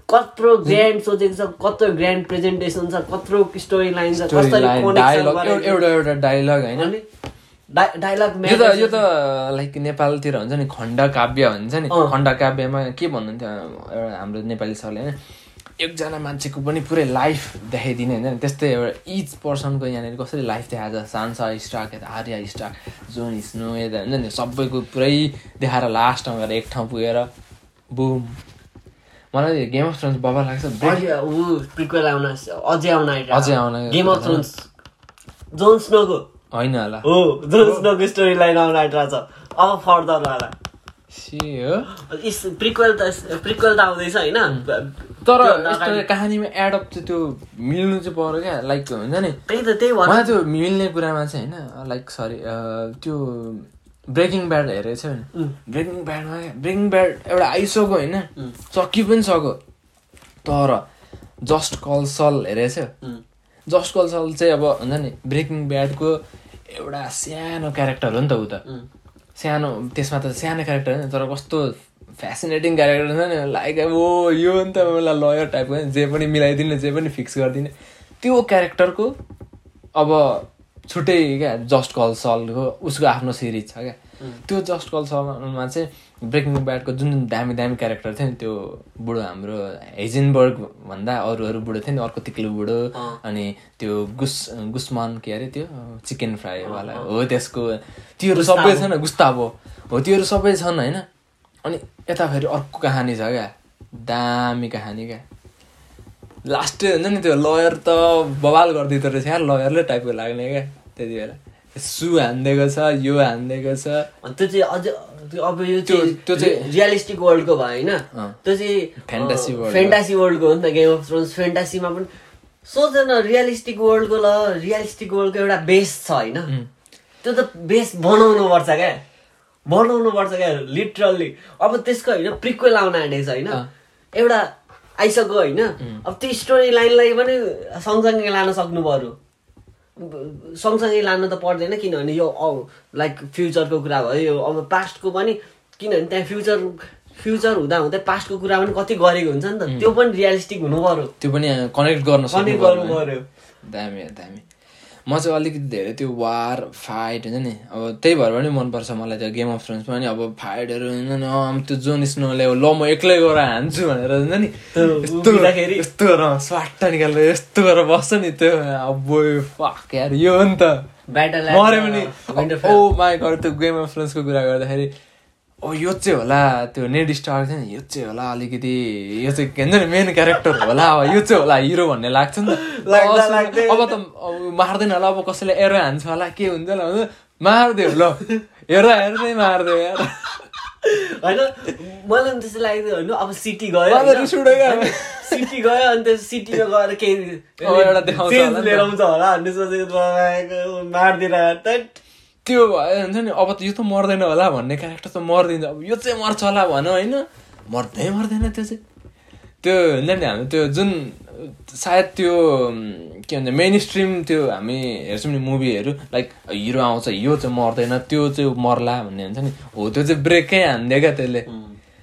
कत्रो ग्रान्ड सोचेको छ कत्रो ग्रान्ड प्रेजेन्टेसन छ कत्रो स्टोरी लाइन छ। एउटा एउटा डायलग होइन? डायलग यो त यो त लाइक नेपालतिर हुन्छ नि खण्ड काव्य भन्छ नि। खण्ड काव्यमा के भन्नुहुन्थ्यो एउटा हाम्रो नेपाली सरले होइन? एकजना मान्छेको पनि पुरै लाइफ देखाइदिने हुन्छ नि त्यस्तै एउटा इच पर्सनको यहाँनिर कसरी लाइफ देखाएको छ? सान्सा स्टाक यता आर्या स्टाक जोन स्नो यता हुन्छ नि सबैको पुरै देखाएर लास्टमा गएर एक ठाउँ पुगेर बुम मलाई गेम अफ थ्रोन्स बबा लाग्छ। ब्रेक अझै ऊ प्रिक्वेल आउन अझै आउन अझै आउन गेम अफ थ्रोन्स जोन स्नोको होइन होला। हो जोन स्नोको स्टोरी लाइन आउन आइरहेको छ। अब फर्दर वाला सी हो। इस प्रिक्वेल त प्रिक्वेल त आउँदैछ होइन? तर कहानीमा एडअप चाहिँ त्यो मिल्नु चाहिँ पऱ्यो क्या? लाइक हुन्छ नि? त्यही त त्यही भन्छ त्यो मिल्ने कुरामा चाहिँ होइन लाइक सरी त्यो ब्रेकिङ ब्याड हेरेको छ भने ब्रेकिङ ब्याडमा ब्रेकिङ ब्याड एउटा आइसक्यो होइन? सकि पनि सक्यो। तर जस्ट कल सल हेरेको छ। जस्ट कल सल चाहिँ अब हुन्छ नि ब्रेकिङ ब्याडको एउटा सानो क्यारेक्टर हो नि त ऊ त। सानो त्यसमा त सानो क्यारेक्टर होइन तर कस्तो फेसिनेटिङ क्यारेक्टर छ नि। लाइक अब ओ यो नि त मलाई लयर टाइपको जे पनि मिलाइदिने जे पनि फिक्स गरिदिने। त्यो क्यारेक्टरको अब छुट्टै क्या जस्ट कल सलको उसको आफ्नो सिरिज छ क्या। त्यो जस्ट कल सलमा चाहिँ ब्रेकिङ ब्याडको जुन जुन दामी दामी क्यारेक्टर थियो नि त्यो बुढो हाम्रो हेजिनबर्ग भन्दा अरू अरू बुढो थियो नि अर्को तिक्लो बुढो अनि त्यो गुस गुस्मान के अरे त्यो? चिकन फ्राईवाला हो त्यसको। त्योहरू सबै छन् गुस्ताबो। हो त्योहरू सबै छन् होइन? अनि यता फेरि अर्को कहानी छ क्या। दामी कहानी क्या। लास्ट हुन्छ नि त्यो लयर त बवाल गरिदिँदो रहेछ यार लयरले टाइपको लाग्ने क्या। त्यति बेला। सु हानिदिएको छ यो हानिदिएको छ। त्यो चाहिँ अझ त्यो अब यो त्यो- चाहिँ त्यो चाहिँ- रियलिस्टिक वर्ल्डको भयो होइन। त्यो चाहिँ world हो। फेन्टासी वर्ल्डको हो नि त गेम अफ थ्रोन्स फेन्टासीमा पनि। सोच न रियलिस्टिक वर्ल्डको ल रियलिस्टिक वर्ल्डको एउटा बेस छ होइन? त्यो त बेस बनाउनु पर्छ क्या। बनाउनु पर्छ क्या लिटरल्ली अब त्यसको होइन प्रिक्वेल आउन आँटेको छ होइन। एउटा आइसक्यो होइन? अब त्यो स्टोरी लाइनलाई पनि सँगसँगै लान सक्नु पऱ्यो। सँगसँगै लानु त पर्दैन किनभने यो लाइक फ्युचरको कुरा भयो यो अब पास्टको पनि किनभने त्यहाँ फ्युचर फ्युचर हुँदा हुँदै पास्टको कुरा पनि कति गरेको हुन्छ नि त। त्यो पनि रियलिस्टिक हुनु पऱ्यो त्यो पनि कनेक्ट गर्न कनेक्ट गर्नु। पऱ्यो दामी दामी। म चाहिँ अलिकति धेरै त्यो वार फाइट हुन्छ नि अब त्यही भएर पनि मनपर्छ मलाई त्यो गेम अफ थ्रोन्समा पनि। अब फाइटहरू हुन्छ नि त्यो जोन स्नोले ल म एक्लै गएर हान्छु भनेर हुन्छ नि। यस्तो उभिँदाखेरि- यस्तो गरेर स्वाट निकालेर यस्तो गरेर बस्छ नि त्यो। अब फक यार यो हो नि त। मऱ्यो विन्टरफेल ओ माई गड त्यो गेम अफ थ्रोन्सको कुरा गर्दाखेरि ओ यो चाहिँ होला त्यो नेड स्टार थियो नि यो चाहिँ होला अलिकति यो चाहिँ के भन्छ नि मेन क्यारेक्टर होला अब यो चाहिँ होला हिरो भन्ने लाग्छ नि त। अब त मार्दैन होला अब कसैले एरो हान्छ होला के हुन्छ होला मारिदियो ल। हेर हेर्दै मारिदियो यार होइन मलाई पनि त्यस्तो लाग्यो होइन अब सिटी गयो सिटी गयो अनि त्यो सिटीमा गएर केही एउटा देखाउँछ नि। लिएर आउँछ होला भन्ने सोचेको मारिदिएर। त्यो भयो हुन्छ नि अब त यो त मर्दैन होला भन्ने क्यारेक्टर त मर्दिन्छ अब यो चाहिँ मर्छ होला भनौँ होइन? मर्दै मर्दैन त्यो चाहिँ। त्यो हुन्छ नि हाम्रो त्यो जुन सायद त्यो के भन्छ मेन स्ट्रिम त्यो हामी हेर्छौँ नि मुभीहरू लाइक हिरो आउँछ यो चाहिँ मर्दैन त्यो चाहिँ मर्ला भन्ने हुन्छ नि। हो त्यो चाहिँ ब्रेकै हानिदियो क्या त्यसले।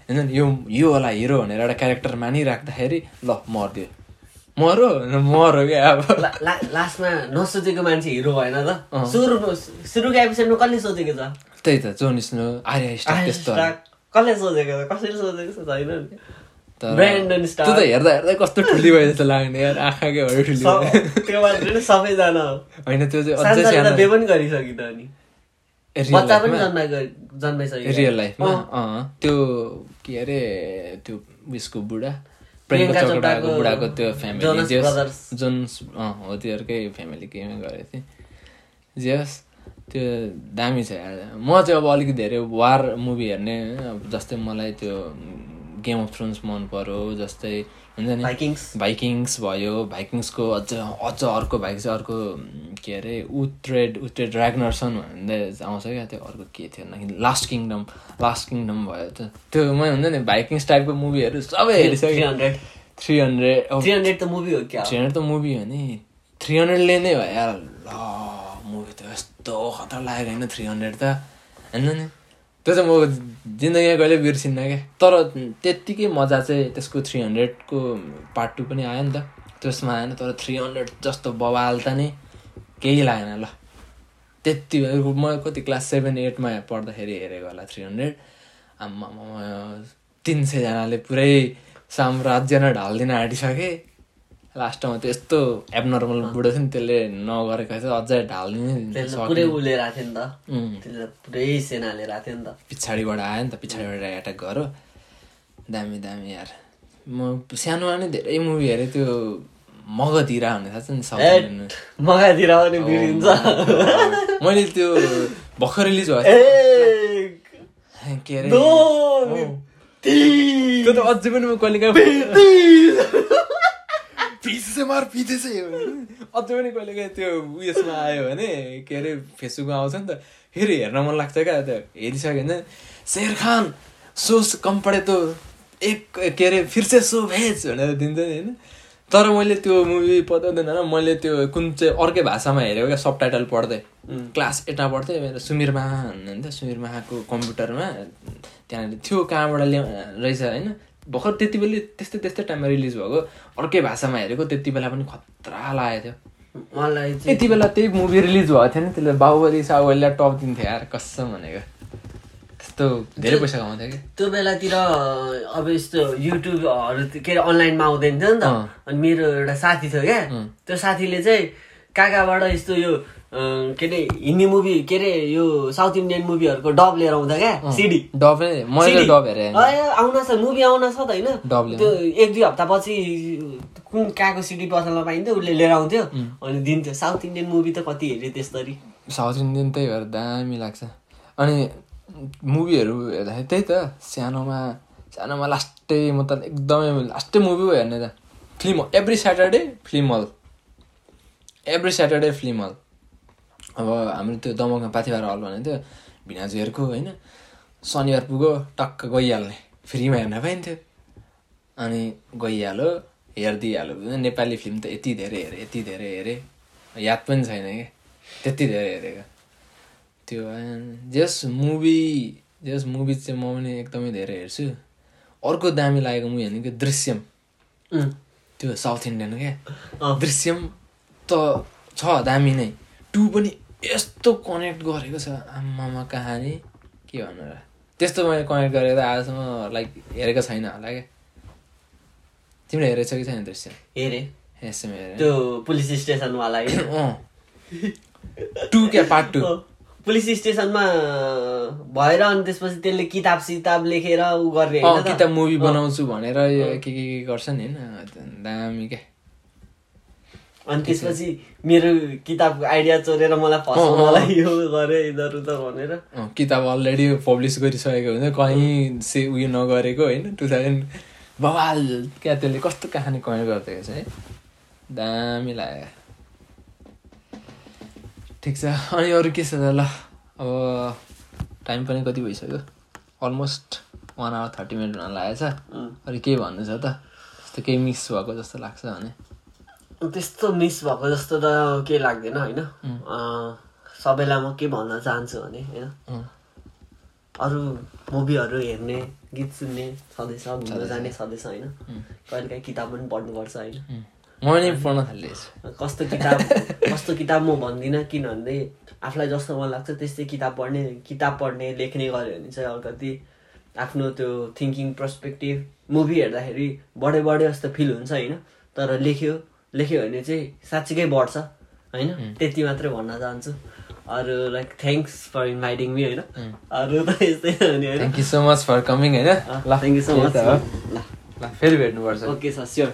हुन्छ नि यो यो होला हिरो भनेर एउटा क्यारेक्टर मानिराख्दाखेरि ल मरिदियो। मरो मरो क्या अब? लास्टमा नसोचेको मान्छे हिरो भएन त। सुरु सुरुको एपिसोडमा कसले सोचेको छ? त्यही त जोन स्नो आर्य स्टार त्यस्तो कसले सोचेको छ? कसैले सोचेको छैन नि। ब्रान्डन स्टार त हेर्दा हेर्दा कस्तो ठुली भयो जस्तो लाग्ने यार आँखाकै भयो ठुली त्यो मान्छे सबैजना होइन त्यो चाहिँ अझै सानो। बे पनि गरिसकित अनि बच्चा पनि जन्माएको जन्माइसक्यो रियल लाइफमा त्यो के अरे त्यो उयसको बुढा? प्रियङ्का चोपडाको बुढाको त्यो फ्यामिली जोनस हो तिनीहरूकै फ्यामिली केहीमा गरेको थिएँ। जेस त्यो दामी छ म चाहिँ अब अलिकति धेरै वार मुभी हेर्ने अब जस्तै मलाई त्यो गेम अफ थ्रोन्स मन पर्यो जस्तै हुन्छ नि? भाइकिङ्स। भाइकिङ्स भयो। भाइकिङ्सको अझ अझ अर्को भाइक चाहिँ अर्को के अरे उत्रेड उत्रेड ड्रागनर्सन भन्दै आउँछ क्या त्यो अर्को के थियो भन्दाखेरि लास्ट किङडम लास्ट किङडम भयो त्यो त्यो मै हुन्छ नि भाइकिङ्स टाइपको मुभीहरू सबै three हेरिसकेँ hundred. Three hundred three hundred त मुभी हो क्या? थ्री हन्ड्रेड त मुभी हो नि। थ्री हन्ड्रेडले नै भयो। यार ल मुभी त यस्तो खतरा लागेको होइन थ्री हन्ड्रेड त। होइन नि? त्यो चाहिँ म जिन्दगीमा कहिले बिर्सिन्न क्या तर त्यत्तिकै मजा चाहिँ त्यसको थ्री हन्ड्रेडको पार्ट टू पनि आयो नि त। त्यसमा आएन तर थ्री हन्ड्रेड जस्तो बवाल त नि केही लागेन ल। त्यति म कति क्लास सेभेन एटमा पढ्दाखेरि हेरेको होला थ्री हन्ड्रेड आम्मा तिन सयजनाले पुरै साम्राज्य नै ढालिदिन आँटिसके। लास्टमा त यस्तो एबनर्मल बुढो थियो नि त्यसले नगरेको चाहिँ अझै सक्ने। पुरै उसले राख्यो नि त। पुरै सेनाले राख्यो नि त। पछाडिबाट आयो नि त पछाडिबाट एट्याक गऱ्यो दामी दामी यार। म सानोमा नै धेरै मुभी हेरेँ त्यो मगधिरा भन्ने थाहा छ नि मगातिर पनि बिरिन्छ मैले त्यो भर्खर रिलिज भयो ए के अरे। तिन, त्यो त अझै पनि म कहिले पिछे मार चाहिँ अझै पनि कहिले काहीँ त्यो उयसमा आयो भने के अरे फेसबुकमा आउँछ नि त। फेरि हेर्न मन लाग्छ क्या त्यो। हेरिसक्यो भने शेर खान सोस कम पढे त एक के अरे फिर से सो भेज भनेर दिन्छ नि होइन। तर मैले त्यो मुभी पताउँदैन होइन मैले त्यो कुन चाहिँ अर्कै भाषामा हेरेको क्या सब टाइटल पढ्दै क्लास एटमा पढ्थेँ मेरो सुमिर माहा हुनुहुन्थ्यो सुमिर माहाको कम्प्युटरमा त्यहाँनिर थियो कहाँबाट ल्याउ रहेछ होइन। भर्खर त्यति बेला त्यस्तै त्यस्तै टाइममा रिलिज भएको। अर्कै भाषामा हेरेको त्यति बेला पनि खतरा लागेको थियो। मलाई त्यति बेला त्यही मुभी रिलिज भएको थियो नि त्यसले बाहुबली साहुबलीलाई टप दिन्थ्यो यार कसम भनेको। त्यस्तो धेरै पैसा कमाउँथ्यो कि। त्यो बेलातिर अब यस्तो युट्युबहरू के अरे अनलाइनमा आउँदैन थियो नि त। अनि मेरो एउटा साथी थियो क्या। त्यो साथीले चाहिँ काकाबाट यस्तो यो के अरे हिन्दी मुभी के अरे यो साउथ इन्डियन मुभीहरूको डब लिएर आउँछ क्या? सिडी। डब मैले। डब हेरेँ। आउन छ मुभी आउन छ त होइन। त्यो एक दुई हप्तापछि कुन कहाँको सिडी पसलमा पाइन्थ्यो उसले लिएर आउँथ्यो। अनि दिन्थ्यो। साउथ इन्डियन मुभी त कति हेऱ्यो त्यसरी? साउथ इन्डियन त्यही भएर दामी लाग्छ। अनि मुभीहरू हेर्दाखेरि त्यही त सानोमा सानोमा लास्टै म त एकदमै लास्टै मुभी हो हेर्ने त। Film hall every Saturday film hall every Saturday film hall अब हाम्रो त्यो दमकमा पाथिभार हल भनेको थियो भिनाजुहरूको होइन शनिबार पुगो टक्क गइहाल्ने। फ्रीमा हेर्न पाइन्थ्यो। अनि गइहाल्यो हेरिदिइहाल्यो नेपाली फिल्म त यति धेरै हेरेँ यति धेरै हेरेँ। याद पनि छैन क्या त्यति धेरै हेरेको। त्यो। जस मुभी जस मुभी चाहिँ म पनि एकदमै धेरै हेर्छु। अर्को दामी लागेको मुभी भनेको दृश्यम। त्यो साउथ इन्डियन क्या। दृश्यम त छ दामी नै। टु पनि यस्तो कनेक्ट गरेको छ। आमामा कहानी? के भन्नु र? त्यस्तो मैले कनेक्ट गरेर त आजसम्म लाइक हेरेको छैन। होला क्या तिमीले हेरेको छ कि छैन दृश्यम हेरेँ। यसो हेरेँ। त्यो पुलिस अँ। टु क्या? पार्ट टू पुलिस स्टेसनमा भएर अनि त्यसपछि त्यसले किताब सिताब लेखेर ऊ गर्ने? किताब मुभी बनाउँछु भनेर के के गर्छ नि होइन? दामी क्या? अनि त्यसपछि मेरो किताबको आइडिया चोरेर मलाई फसाउनलाई यो गरे इधर उधर भनेर। किताब अलरेडी पब्लिस गरिसकेको हुन्छ। कहीँ से उयो नगरेको होइन? टु थाउजन्ड बवाल क्या त्यसले कस्तो कहानी कमेन्ट गरिदिएको छ है? दामी लाग्यो। ठिक छ। अनि अरू के छ त? ल अब टाइम पनि कति भइसक्यो? Almost one hour thirty minute हुन लागेको छ. अरू के भन्नु छ त? त्यस्तो केही मिस भएको जस्तो लाग्छ भने। त्यस्तो मिस भएको जस्तो त केही लाग्दैन होइन? सबैलाई म के भन्न चाहन्छु भने होइन? अरू मुभीहरू हेर्ने गीत सुन्ने छँदैछ घुम्न जाने छँदैछ होइन? कहिलेकाहीँ किताब पनि पढ्नुपर्छ होइन. म पनि पढ्न थाल्दैछु कस्तो किताब कस्तो किताब म भन्दिनँ किनभने आफूलाई जस्तो मन लाग्छ त्यस्तै किताब पढ्ने किताब पढ्ने लेख्ने गऱ्यो भने चाहिँ अलिकति आफ्नो त्यो थिङ्किङ पर्सपेक्टिभ मुभी हेर्दाखेरि बढे बढे जस्तो फिल हुन्छ होइन? तर लेख्यो लेख्यो भने चाहिँ साँच्चीकै बढ्छ होइन? त्यति मात्रै भन्न चाहन्छु। अरू like thanks for inviting me होइन? अरू त यस्तै हो नि होइन? Thank you so much for coming होइन? ल थ्याङ्क यू सो मच ल। फेरि भेट्नुपर्छ। Okay sir sure